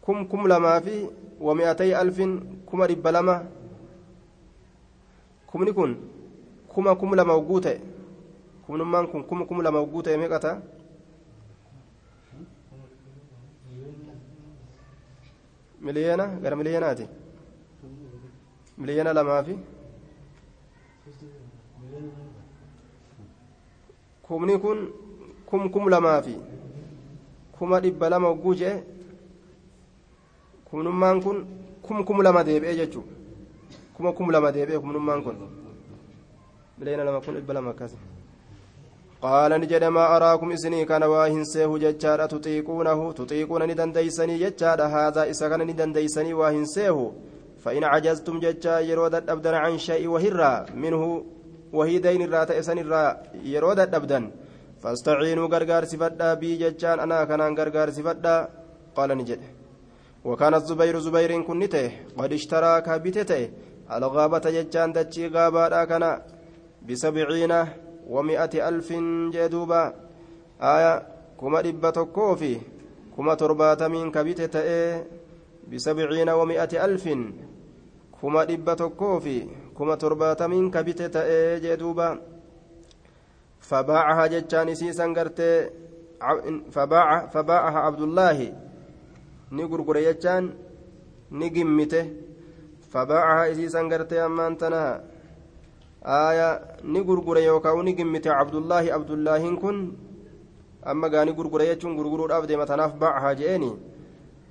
kum kum lamaa fi wami'atay alfin kuma dhibba lama kumni kun kuma kum lama hogguu ta'e kumnummaan kun kuma kum lama hogguu ta'e meeqata miliyeena gara miliyeenaati miliyoona lamaa fi kumni kun kum kum lamaa fi kuma dhibba lama hogguu jee kumnummaan kun kum kum lama deebi'ee jechuudha kuma kum lama deebi'ee kumnummaan kun miliyoona lama kun dhibba lama قال نجد ما أراكم إسني كان واهن سيه ججارة تطيقونه تطيقون ندنديسني ججارة هذا إسا كان ندنديسني واهن سيه فإن عجزتم ججا يرود أبدا عن شيء وهرا. منه وهي دين الرات إسن الرا يرود أبدا فاستعينوا غرغار سفدا. بي ججان أنا كان غرغار سفدا. قال نجد. وكان الزبير زبير كنته. قد اشترى كابتته. الغابة ججان دجي غابا كان بسبعين ومائة ألف جدوبا. آية كما دبتكو في كما ترباتمين كبتته بسبعين ومائة ألف. كما دبة توكوفي كما ترباتمين كبت تأي جدوبا. فباعها جتان سيسا قرتي فباع فباعها عبد الله نقرقر جتان نقمته فباعها سيسا قرتي aya ni gurgure yookaan ni gimmite. Abdullahi abdullahiin kun amma gaanii gurgure jechuun gurguruudhaaf deema tanaaf ba'aha je'eeni.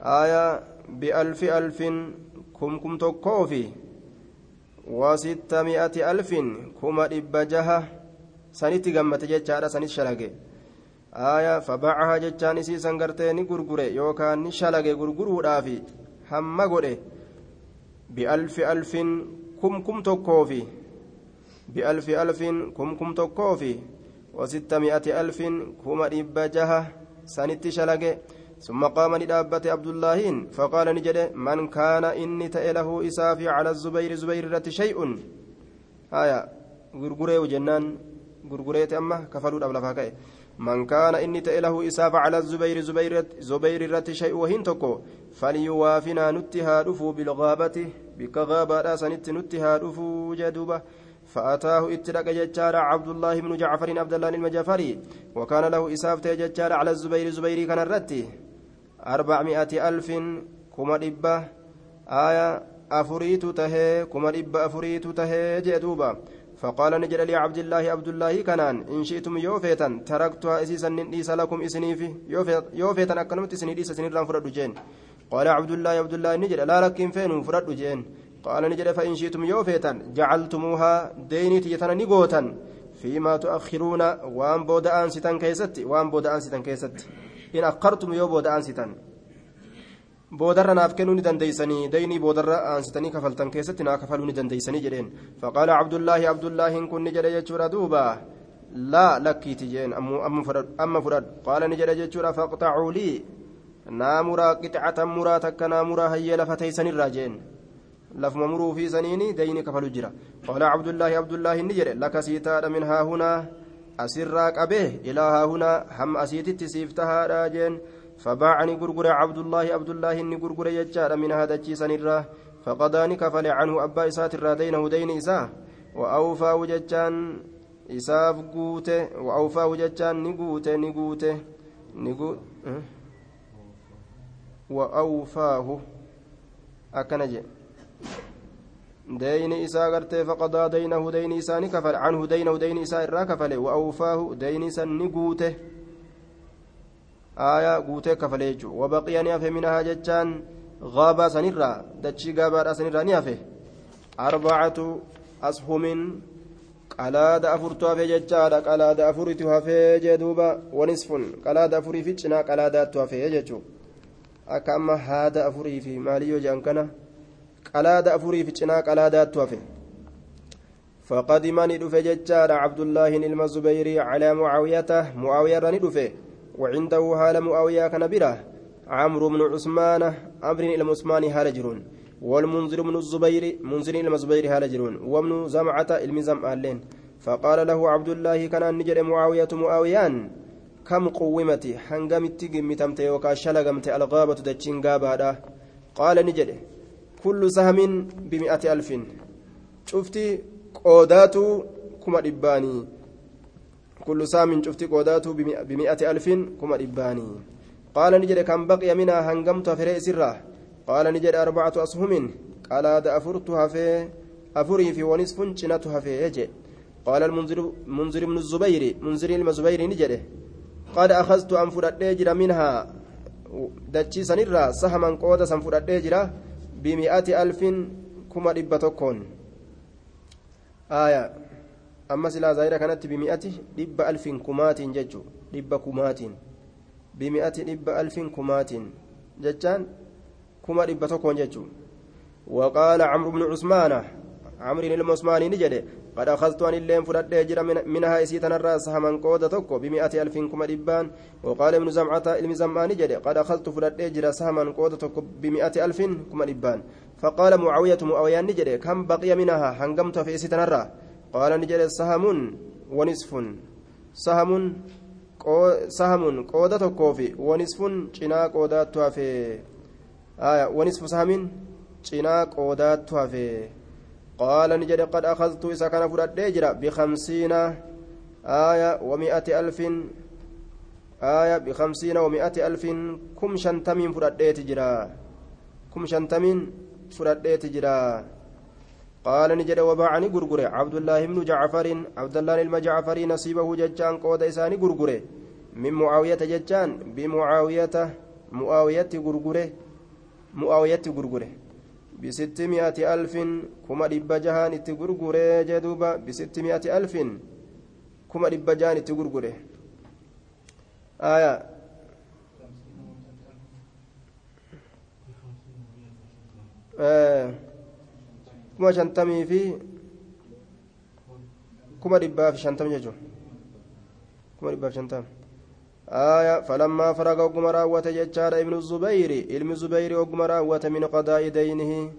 Aya bi'alfi alfin kumkum tokkoo fi wasitta mi'ati alfin kuma dhibba jaha sanitti gammate jechaadha sanit shalage. Aya faba'aha jechaan isii san gartee ni gurgure yookaan ni shalage gurguruudhaaf hamma godhe. Bi'alfi alfin kumkum tokkoo بألف ألف كم كم توكوفي وستمائة ألف كما إبجها سنتي شلقي ثم قام ندابت عبد الله فقال نجد من كان إني تأله إسافي على الزبير زبير رت شيء؟ آية. غرغري وجنان غرغري أما كفروا أبلا فاكاي من كان إني تأله إساف على الزبير زبير زبير رت شيء؟ وهن تكو فليوافنا نتها رفو بالغابة بك غابة سنت نتها رفو جدوبة. فأتاه اتلق ججار عبد الله بن جعفر عبد الله المجافري وكان له إساف ججار على الزبير زبيري كان الرتي أربعمائة ألف كما دبة. آية أفريت تهي كما دبة أفريت تهي جدوبا فقال نجد لي عبد الله عبد الله كنان إن شئتم يوفيتا تركتها إسيسا نيس لكم إسنيفي يوفيتا أكنمت إسني إسا سنير فرد جين. قال عبد الله عبد الله نجد لا لكن فين فرد جين. قال نجد فإن شئتم يوفيتا جعلتموها ديني تيتنا نيغوتا فيما تؤخرون وان بود أنستان كيست وان بود أنستان كيست إن أخرتم يو بود أنستان boodarra naaf kennuu ni dandeeysanii daynii boodarra aansitanii kafaltan keessatti naa kafaluu ni dandeeysanii jedheen faqaala cabdullaahi abdullaahin kun ni jedhe jechuudha duuba laa lakkiiti jeen amma fudhadhu qaala ni jedhe jechuudha faqxacuu lii naa muraa qixcatan muraa takka naa muraa hayyee lafa teeysanirraa jeen lafuma muruu fi saniini dayni kafalu jira qaala cabdullaahi abdullaahi ni jedhe laka siitaadha min haahunaa asirraa qabee ilaa haahunaa hamma asiititti siif tahaadha jeen فباعني غرغر عبد الله عبد الله إني غرغر يجار من هذا الجيسان الراه فقضاني كفل عنه أبا إسات الرادين دين إساه وأوفى وججان إساف قوته وأوفى وججان نقوته نقوته نقوته وأوفاه أكنجي دين إساء قرتي فقضى دينه دين إساء كفل عنه دينه دين إساء الرا كفل. وأوفاه دين إساء نقوته. آية قوتي كفليجو وبقي نيافه منها جتان غابة سنرا دتشي غابة سنرا نيافه أربعة أسهم قلاد أفرتها في جتشادا قلاد أفرتها في جدوبا. ونصف. قلاد أفري في جنا قلاداتها في جتشو. أكما هذا أفري في ماليو جانكنا. قلاد أفري في جنا قلاداتها في فقدمني دفه جتشادا عبد الله المزبيري على معاوية معاوية رني دفه وعنده هال معاوية كان بره عمرو بن عثمان عمرو إلى عثمان هال جرون والمنذر بن الزبير منذر إلى الزبير هال جرون وابن زمعة المزم أهلين فقال له عبد الله كان نجر معاوية معاويان كم قومت حنقمت قمتمت وكا شلقمت الغابة دجين قال نجر كل سهم بمئة ألف. شفتي قودات كما دباني. كل سام شفت قوداته بمئة ألف كما إباني قال نجد كم بقي منها هنقمت فريء سرة قال نجد أربعة أسهم قال هذا أفرتها في أفري في ونصف جنتها في يجي قال المنذر منذر بن الزبير منذر المزبير نجد. قد أخذت أن فرد منها. دتشي سنرة سهما قودا سنفرد بمئة ألف كما إبتكون آية amma silaa zaahira kanatti bimi'ati dhibba alfin kumaatiin jechu dhibba kumaatiin bimi'ati dhibba alfin kumaatiin jechaan kuma dhibba tokkoon jechu وقال عمرو بن عثمان عمرو المعثماني نجد قد أخذت أن اللين فرد جرى منها إسيتنا الرأس من قودة تكو بمئة ألف كما دبان. وقال ابن زمعة المزمان نجد قد أخذت فرد جرى سهما قودة تكو بمئة ألف كما دبان. فقال معاوية معاوية نجد كم بقي منها؟ هنقمت في إسيتنا الرأس. قال نجد سهم ونصف. سهم سهم قودة كوفي ونصف جنا قودة توافي. آية ونصف سهم جنا قودة توافي. قال نجد قد أخذت إذا كان فرد بخمسين آية ومائة ألف آية بخمسين ومائة ألف كم شنتمين فرد جرا كم شنتمين فرد جرا قال نجد وباعني غرغره عبد الله بن جعفر عبد الله المجعفري نصيبه ججان قود إساني غرغره من معاوية ججان بمعاوية معاوية غرغره معاوية غرغره بستمائة ألف كما دب جهان تغرغره جدوبا بستمائة ألف كما دب جهان تغرغره آية آه kuma shantamii fi kuma dhibbaa fi shantam jechuun kuma dhibbaa fi shantam آية فلما فرغ وقم راوة جتشار ابن الزبير علم الزبير وقم راوة من قضاء دينه.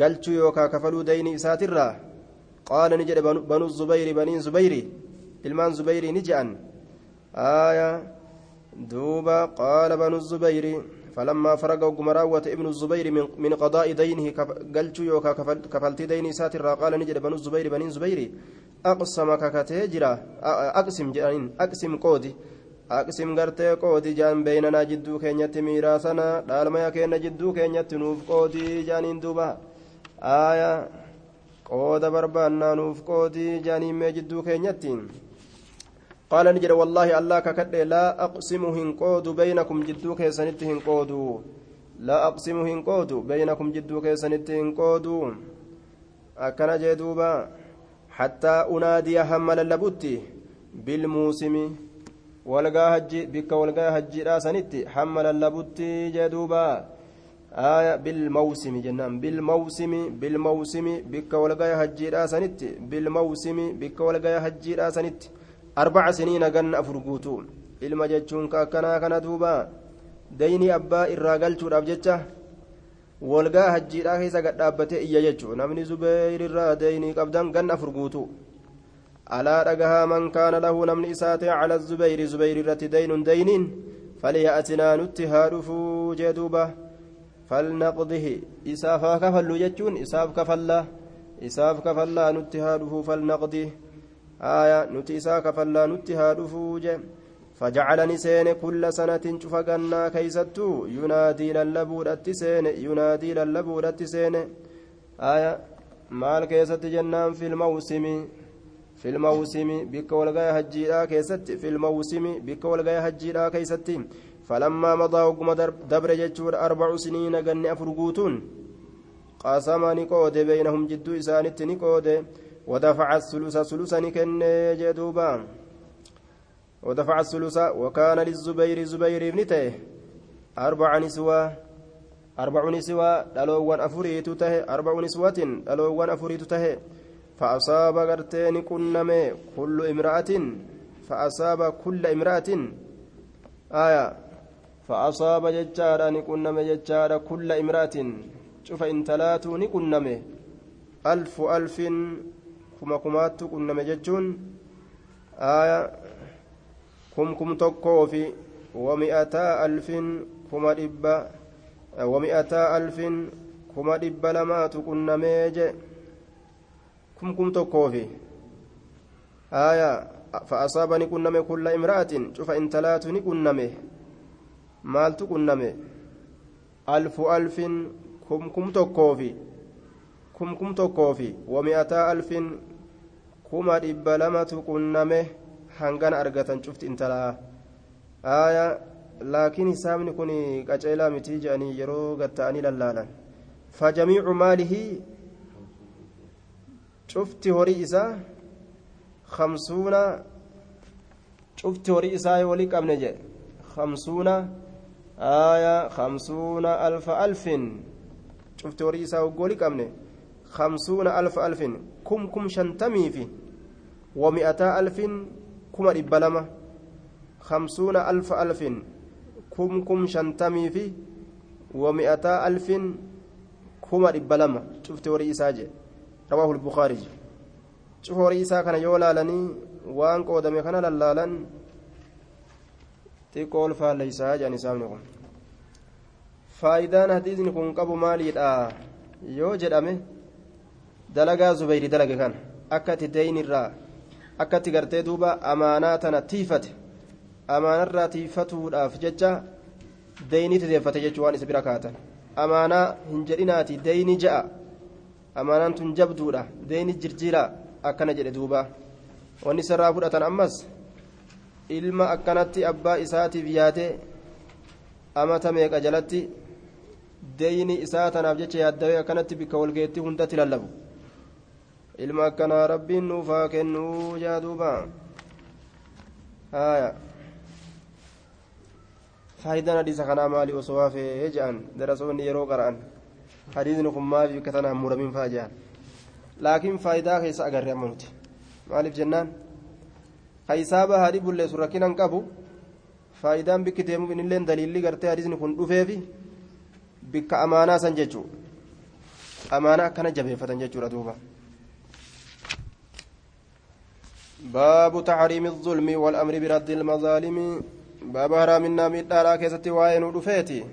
قلت يوكا كفلوا دين إساترا. قال نجد بنو الزبير بني زبير ilmaan zubayrii ni je'an آية دوبا قال بنو الزبير فلما فرغ وقم راوة ابن الزبير من, من قضاء دينه قلت يوكا كفلت دين ساتر قال نجد بنو الزبير بني زبير أقسم ككتجرا أقسم جانين أقسم قودي. aqsim gartee qoodii jaan beeynanaa jidduu keenyatti miiraasana dhaalmaya keenna jidduu keenyatti nuuf qoodii jaaniin duuba. Aaya qooda barbaannaa nuuf qoodii jaaniin mee jidduu keenyatti. Qaala ni jedha wallaahi allah kakadhe laa aqsimu hin qoodu beeynakum jidduu keessanitti hin qoodu. Laa aqsimu hin qoodu beeynakum jidduu keessanitti hin qoodu. Akkana jee duuba hattaa unaadiya hamma lallabutti bilmuusimi walgaa hajji bikka walgaa hajjiidhaa sanitti hamma lallabutti jee duuba. Aya bilmawsimi jennaan. Bilmawsimi bilmawsimi bikka walgaa hajjiidhaa sanitti. Bilmawsimi bikka walgaa hajjiidhaa sanitti. Arbaca siniina ganna afur guutuu ilma jechuun ka akkanaa kana duuba. Dayni abbaa irraa galchuudhaaf jecha walgaa hajjiidhaa keessa gadhaabbatee iyya jechuu. Namni zubeeyirraa daynii qabdan ganna afur guutuu namni isaa ta'e cala zubeyri zubeyri irratti daynun dayniin falya'atinaa nutti haa dhufuu jee duuba falnaqdihi isaaf haa kafallu jechuun isaaf kafallaa isaaf kafallaa nutti haa dhufuu falnaqdihi آية نتي إساك فلا نتي هادفو فجعلني سين كل سنة شوف قنا كيستو ينادي للبودة سين ينادي للبودة سين آية maal keessatti jennaan filmawsimi filmawsimi bikka walgaya hajjiidhaa keessatti filmawsimi bikka walgaya hajjiidhaa keessatti falammaa madaa ogguma dabre jechuudha arbacu siniina ganni afur guutuun qasama ni qoode beeynahum jidduu isaanitti ni qoode ودفع الثلث ثلثا كن جدوبا ودفع الثلث وكان للزبير زبير بن تيه أربع نسوة أربع نسوة دلوان أفريت ته أربع نسوة دلوان أفريت ته فأصاب قرتين كنم كل امرأة فأصاب كل امرأة آية فأصاب ججارا نكنم ججارا كل امرأة شوف إن تلاتو نكنم ألف ألف kuma kumaattu qunname jechuun aya kum kum tokkoo fi wami'ataa alfin kuma dhibba wami'ataa alfin kuma dhibba lamaatu qunnamee je kum kum tokkoo fi aya فأصابني كنمي كل امرأة شوف إن تلاتني كنمي مالت كنمي ألف ألف كم كم تكوفي كم كم تكوفي ومئتا ألف kuma dhibba lamatu qunname hangan argatan cufti intalaa aaya laakiin hisaabni kun qaceelaa mitii jedhanii yeroo gatta'anii lallaalan fajamiicu maalihi cufti horii isaa kamsuuna cufti horii isaa walii qabne jedhe kamsuuna aaya kamsuuna alfa alfin cufti horii isaa walii qabne kamsuuna alfa alfin kum kum shantamii fi ومئتا ألف كما إبلما خمسون ألف ألف كم كم شنتمي في ومئتا ألف كما إبلما شفت وري إساجي رواه البخاري شوف وري إسا كان يولا لني وان قودم كان للالا تقول فليس جاني سامنكم faayidaan hadiisni kun qabu maaliidha yoo jedhame dalagaa zubayri dalage kan akka itti deeyinirraa akkatti gartee duuba amaanaa tana tiifate amaanarraa tiifatuudhaaf jecha deeyni tideeffate jechuu waan isa bira kaatan amaanaa hin jedhinaati deeyni ja'a amaanaan tun jabduudha. Deeyni jirjira akkana jedhe duuba. Wanni isarraa fudhatan ammas ilma akkanatti abbaa isaatiif yaatee amata meeqa jalatti? Deeyni isaa tanaaf jecha yaaddawee akkanatti bikka walgeetti hundatti lallabu. Ilma akkanaa rabbiin nuufaa kennuu jaaduuba haya faayidaan hadiisa kanaa maali? Osoo hafee jedhan darasoonni yeroo qara'an bikka tana hammuramin faa jedhan laakiin faayidaa keessa agarre amma nuti maaliif jennaan haysaaba haadhi bulleessu rakkinan qabu faayidaan bikki deemuuf inillee daliilli gartee hadiisni kun dhufeefi bikka amaanaa san jechuu amaanaa akkana jabeeffatan jechuudha duuba باب تحريم الظلم والأمر برد المظالم باب هرامنا مدارا كيستي واين ودفيتي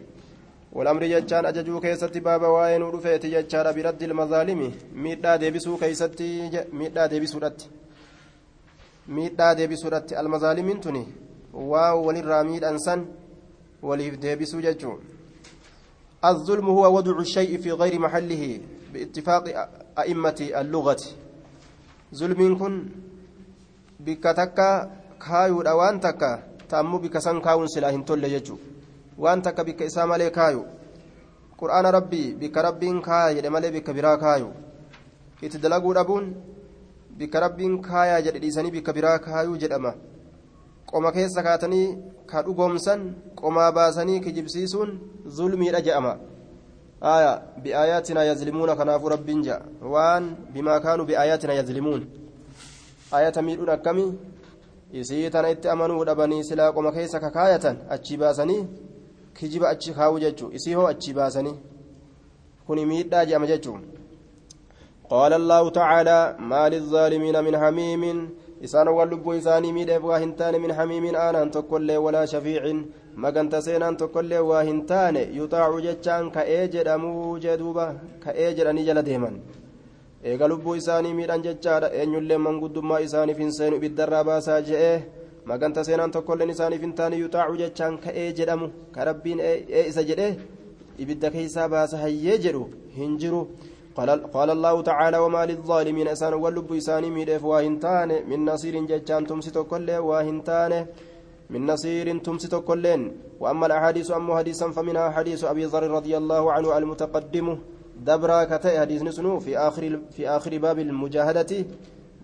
والأمر جتان أججو كيستي باب واين ودفيتي جتان برد المظالم مدى ديبسو كيستي مدى ديبسو رت مدى ديبسو رت المظالم تني waan walirraa miidhan san waliif deebisuu jechuun الظلم هو وضع الشيء في غير محله باتفاق أئمة اللغة ظلم كن بكتك كايو وان تكا تأمو بك سن كاون سلاهن تول يجو وان تكا بك إسام عليه كايو قرآن ربي بك ربي كاي مالي بك برا كايو إتدلقوا ربون بك ربي كايا جد إساني بك برا كايو جدما qoma keessa kaatanii ka dhugoomsan qomaa baasanii kijibsiisuun zulmiidha je'ama aya biaayaatinaa yazlimuuna kanaafuu rabbiin je'a waan bimaa kaanuu biaayaatinaa yazlimuun ayata miidhuun akkami isii tana itti amanuu dhabanii silaa qoma keessa kakaayatan achi baasanii kijiba achi kaa'uu jechuu isii hoo achi baasanii kuni miidhaa je'ama jechuu قال الله تعالى ما للظالمين من حميم waan lubbuu isaanii miidheef waa hin taane min hamiimiin aanaan tokkollee walaa shafiicin maganta seenaan tokkollee waa hin taane yuxaacu jechaan ka'ee jedhamuu jeduuba ka'ee jedhanii jala deeman eega lubbuu isaanii miidhan jechaadha eenyullee manguddummaa isaaniif hin seenu ibiddarraa baasaa je'ee maganta seenaan tokkolleen isaaniif hin taane yuxaacu jechaan ka'ee jedhamu. Ka rabbiin ee isa jedhee ibidda keeysaa baasa hayyee jedhu hin jiru. قال, الله تعالى وما للظالمين إسان واللب إساني ميدف واهنتان من نصير ججان تمسي كل واهنتان من نصير تمسي كلين وأما الأحاديث أما حديثا فمنها حديث أبي ذر رضي الله عنه المتقدم دبرا كتئ حديث نسنو في آخر في آخر باب المجاهدة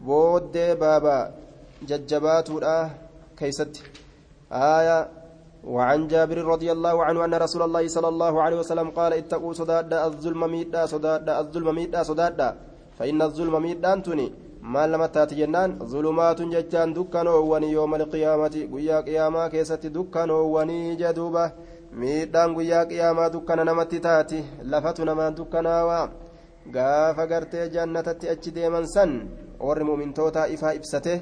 بود بابا ججبات كيست آية وعن جابر رضي الله عنه أن رسول الله صلى الله عليه وسلم قال اتقوا صداد الظلم ميدا صداد الظلم ميدا صداد فإن الظلم ميدا تني ما لم تأتي جنان؟ ظلمات ججان دكانووني يوم القيامة. قيا قياما كيست دكانووني جدوبة. miidhaan guyyaa qiyaamaa dukkana namatti taati lafatu namaan dukkanaawaa gaafa gartee jannatatti achi deeman san warri mu'mintootaa ifaa ibsate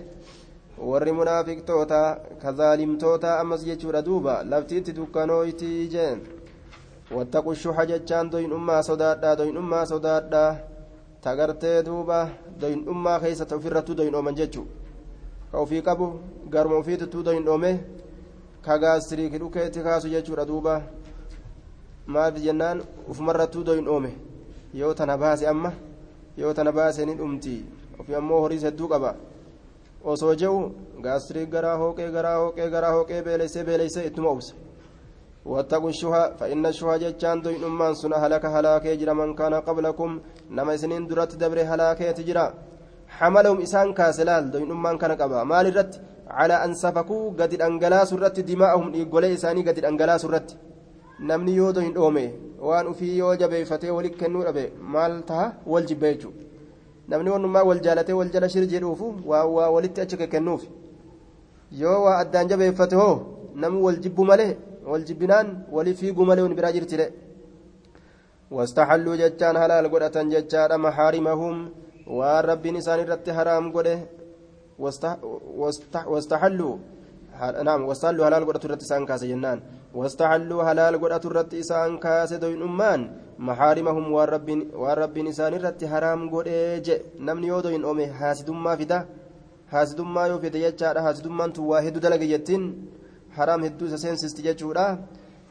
warri munaafiqtoota kazaalimtoota ammas jechuudha duuba laftiitti dukkanooytii jeen wattaqu shuha jechaan doyinummaa sodaadhaa doyinummaa sodaadhaa tagartee duuba doyinummaa keessatti ofirrattuu doyinooman jechuu ka ofii qabu garuma ofiitittuu doyinoome ka gaastiriiki dhukeetti kaasu jechuudha duuba maaf jennaan ufumarrattuu doyinoome yoo tana baase amma yoo tana baase ni dhumti ofi ammoo horiis hedduu qaba osoo jehu gaastirii garaa hooqee garaa hooqee garaa hooqee beeleysee beeleysee ittuma obsa واتقوا الشها فإن الشها جتان دوين أمان سنة هلاك هلاك يجرى من كان قبلكم نما سنين درت دبر هلاك يتجرى حملهم إسان كاسلال دوين أمان كان قبا مال الرت على أن سفكوا قد الأنجلاس الرت دماءهم إيقولي إساني قد الأنجلاس الرت نمني يو دوين أومي وان أفي يو جبي فتي ولك كنور أبي مال تها والجبيجو namni wannumaa wal jaalatee wal jala shir jedhuufu waa walitti achi kennuuf yoo waa addaan jabeeffate hoo namni wal jibbu malee wal jibbinaan walii fiiguu malee wani biraa jirtire واستحلوا جتان هلال قدة جتان محارمهم والرب نسان رت حرام قده واستحلوا نعم واستحلوا هلال قدة رت سان كاس جنان واستحلوا هلال قدة رت سان كاس دوين أمان محارمهم والرب والرب نسان رت حرام قده نمني يودين أمي حاسدما فدا. حاسدما يوفد جتان حاسدما تواهد دلق جتين حرام هدو سسنسست جتشورا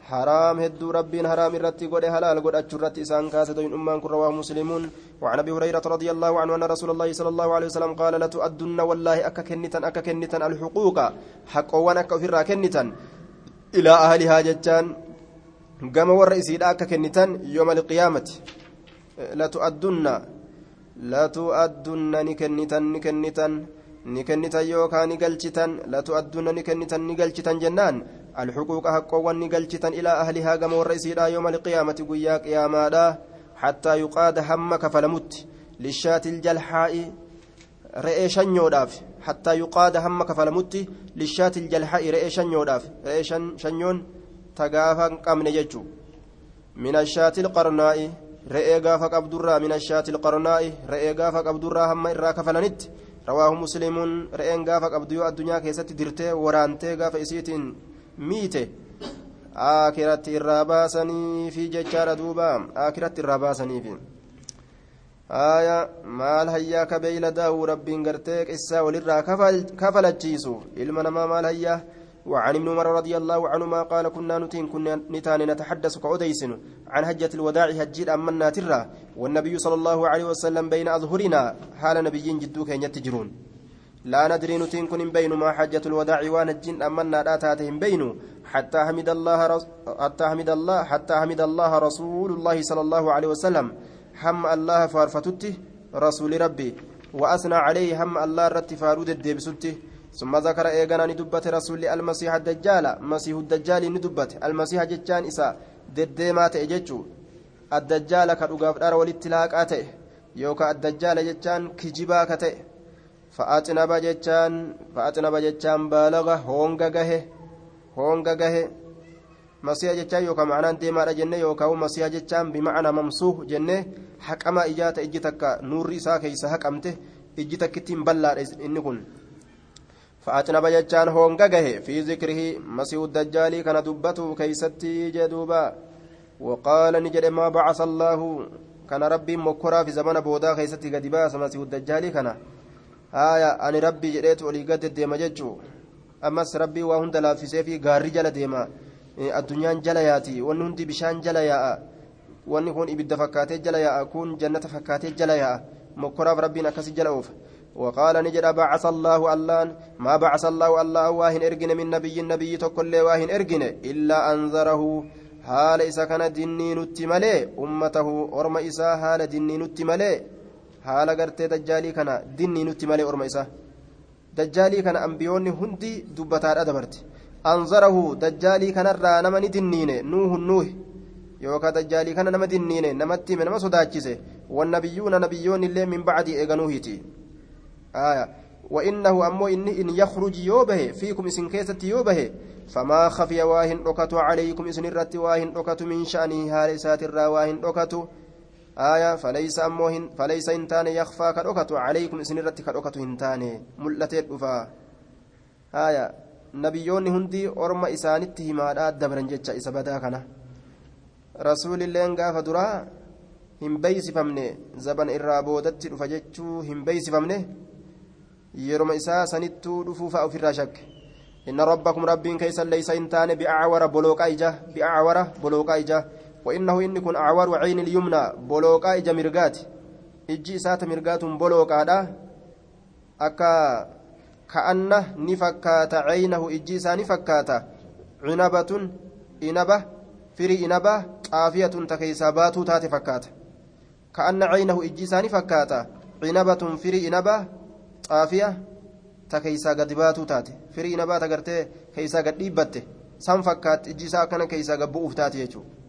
حرام هدو ربين حرام الرتي قد حلال قد أجرت إسان كاسد أمان كن رواه مسلمون. وعن أبي هريرة رضي الله عنه أن رسول الله صلى الله عليه وسلم قال لتؤدن والله أكا كنتا أكا كنتا الحقوق. حق وأنا كفر كنتا. إلى أهلها جتان قام والرئيسين أكا كنتا يوم القيامة لتؤدن لتؤدن نكنتا نكنتا نكنتا يوكا نقلشتا لتؤدن نكنتا نقلشتا جنان الحقوق حقوان نقلشتا إلى أهلها قام والرئيسين يوم القيامة قيا قياما حتى يقاد هم كفلمت للشاة الجلحاء رئي شنيوداف حتى يقاد هم كفلمت للشاة الجلحاء رئي شنيوداف رئي شنيون تقافا قمن ججو من الشاة القرناء رئي قافا قبدرا من الشاة القرناء رئي قافا قبدرا هم إرا كفلنت رواه مسلم رئين قافا قبديو الدنيا كيست درتي ورانتي قافا إسيتين ميته akiratti irraa baasanii fi jechaadha duuba akiratti irraa baasanii fi aya maal hayyaa ka beeyla daa'uu rabbiin gartee qissaa walirraa kafalachiisu ilma namaa maal hayyaa وعن ابن عمر رضي الله عنهما قال كنا نتين كنا نتان نتحدث كأديسن عن هجة الوداع هجير أمنا ترى والنبي صلى الله عليه وسلم بين أظهرنا حال نبيين جدوك يتجرون. لا ندري نتين كن بين ما حجة الوداع ونجين أمنا لا تاتهم بين حتى حمد الله رس... حتى حمد الله حتى حمد الله رسول الله صلى الله عليه وسلم. هم الله فارفتته رسول ربي. وأثنى عليه هم الله رت فارود الدبسته ثم ذكر إيغانا ندبت رسول المسيح الدجال مسيح الدجال ندبت المسيح جتان إسا دديمات إججو الدجال كدوغاف دار والاتلاقات يوكا الدجال جتان كجبا كتئ فأتنب جتان فأتنب جتان بالغة هونغا غه هونغا غه مسيح جتان يوكا معنى ديما جنة يوكا مسيح جتان بمعنى ممسوح جنة حكما إجات إجتك نور إسا كيسا حكمته إجتك تيم بلا إني كن فأتنب جتان هونغا غه في ذكره مسيح الدجال كان دبته كيستي جدوبا وقال نجد ما بعث الله كان ربي مكرا في زمن بودا كيستي قد باس مسيح الدجال كان haya ani rabbii jedheetu olii gad deema jechuu ammas rabbii waa hunda laaffisee fi gaarri jala deema addunyaan jala yaati wanni hundi bishaan jala yaa'a wanni kun ibidda fakkaatee jala yaa'a kun jannata fakkaatee jala yaa'a mokkoraaf rabbiin akkasi jala oofa وقال نجد بعث الله اللان ما بعث الله الله واهن ارجن من نبي نبي تقول واهن ارجن إلا أنذره حال إسا كان دني نتملي أمته أرم إسا حال دني نتملي dajjaalii kana dinni nutti malee orma isaa dajjaalii kana ambiyoonni hundi dubbataadha dabarte anzarahu dajjaalii kanarraa nama ni dinniine nuuhun nuuhi yookaan dajjaalii kana nama dinniine namatti hime nama sodaachise wannabiyyuuna nabiyyoonni illee min bacdii eeganuuhiti وإنه أمو إن إن يخرج يوبه فيكم إسن كيست يوبه. فما خفي واهن أكت عليكم إسن الرت واهن أكت من شأنه هارسات الرا واهن أكت آية. فليس أمو فليس إنتان يخفى كدوكتو عليكم سنرتي كدوكتو إنتان ملتي دفا آية. نبيوني هندي أرما إسانتي هما دبرن جتشا إسا بدا كنا. رسول الله قاف درا hin beeysifamne zaban irraa boodatti dhufa jechuu hin beeysifamne isaa sanittuu dhufuufa ofirraa shakke. Inna rabbakum rabbiin keeysan leysa hin taane biacwara bolooqaa ija biacwara bolooqaa ija. وإنه إن كن أعور عين اليمنى بلوكا إجا مرقات إجي سات مرقات بلوكا دا أكا كأنه نفكات عينه إجي سا نفكات عنبة إنبة فري إنبة قافية تكيسا باتو تات فكات كأن عينه إجي سا نفكات عنبة فري إنبة قافية تكيسا قد باتو تات فري إنبة تقرتي كيسا قد ديبته san fakkaatti ijji isaa akkana keessaa gabbu'uuf taate jechuudha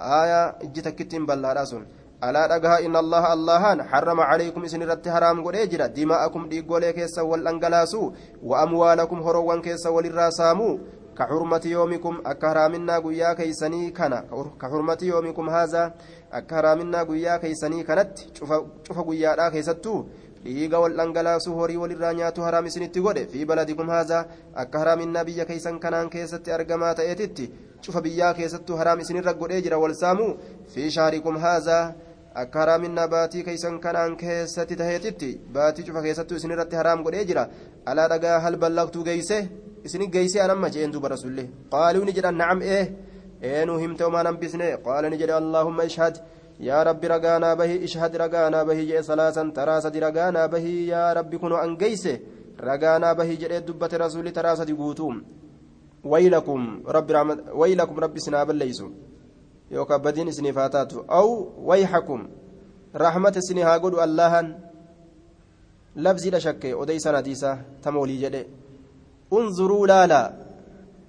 آية إجتك كتين بلارا سن ألا دقها إن الله اللهان حرم عليكم إسن رت حرام قد أجرا دماءكم ديقولي كيسا والأنقلاسو وأموالكم هروان كيسا والراسامو كحرمة يومكم أكهرامنا قيا كيسني كان كحرمة يومكم هذا أكهرامنا قيا كيسني كانت شوف قيا كيستو dhiiga wal dhangalaasuu horii walirraa nyaatu haraam isinitti godhe fi baladikum haazaa akka haraaminaa biyya keeysan kanaan keessatti argamaa ta'eetitti cufa biyyaa keessattuu haraam isinirra godhee jira wal saamuu fi shaarikum haazaa akka haraaminaa baatii keeysan kanaan keessatti taheetitti baatii cufa keessattuu isinirratti haraam godhee jira alaa dhagaa hal ballaqtuu geeyse isini geeyse anamma jeen duba rasullee qaaluu ni jedhan nacam ee eenuu himte omaan hambisne qaala ni jedhe allaahumma ishhad rabbi ragaanaa bahii ishhad ragaanaa bahii jedhe salaasan taraa sadi ragaanaa bahii yaa rabbi kunoo an geeyse ragaanaa bahii jedhee dubbate rasuulli taraa sadi guutuu ويلكم رب رحمت ويلكم رب سنا بليسو يوكا بدين سني فاتاتو. أو ويحكم رحمة سني هاقود اللهن. لفظي لا شك ودي سنديسا تمولي جدي انظروا لالا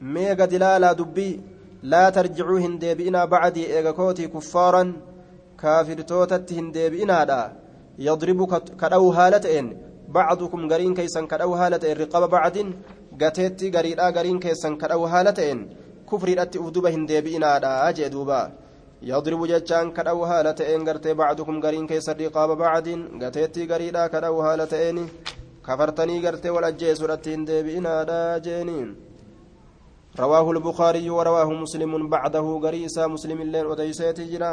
ميغا دلالا دبي لا ترجعوا هندي بإنا بعدي إيغاكوتي كفارا. كافر توتت هندي بإنا دا يضرب كدو هالتين بعضكم غرين كيسا كدو هالتين رقاب بعد gateetti gariidhaa gariin keessan kadhawu haala ta'een kufriidhatti uf duba hin deebi'inaadha jee duuba yadribu jechaan kadhawu haala ta'een gartee bacdukum gariin keessa riqaaba bacdin gateetti gariidhaa kadhawu haala ta'een kafartanii gartee wal ajjeesuudhatti hin deebi'inaadha jeeni رواه البخاري ورواه مسلم بعده غريسا مسلم اللين وديسيتي جرا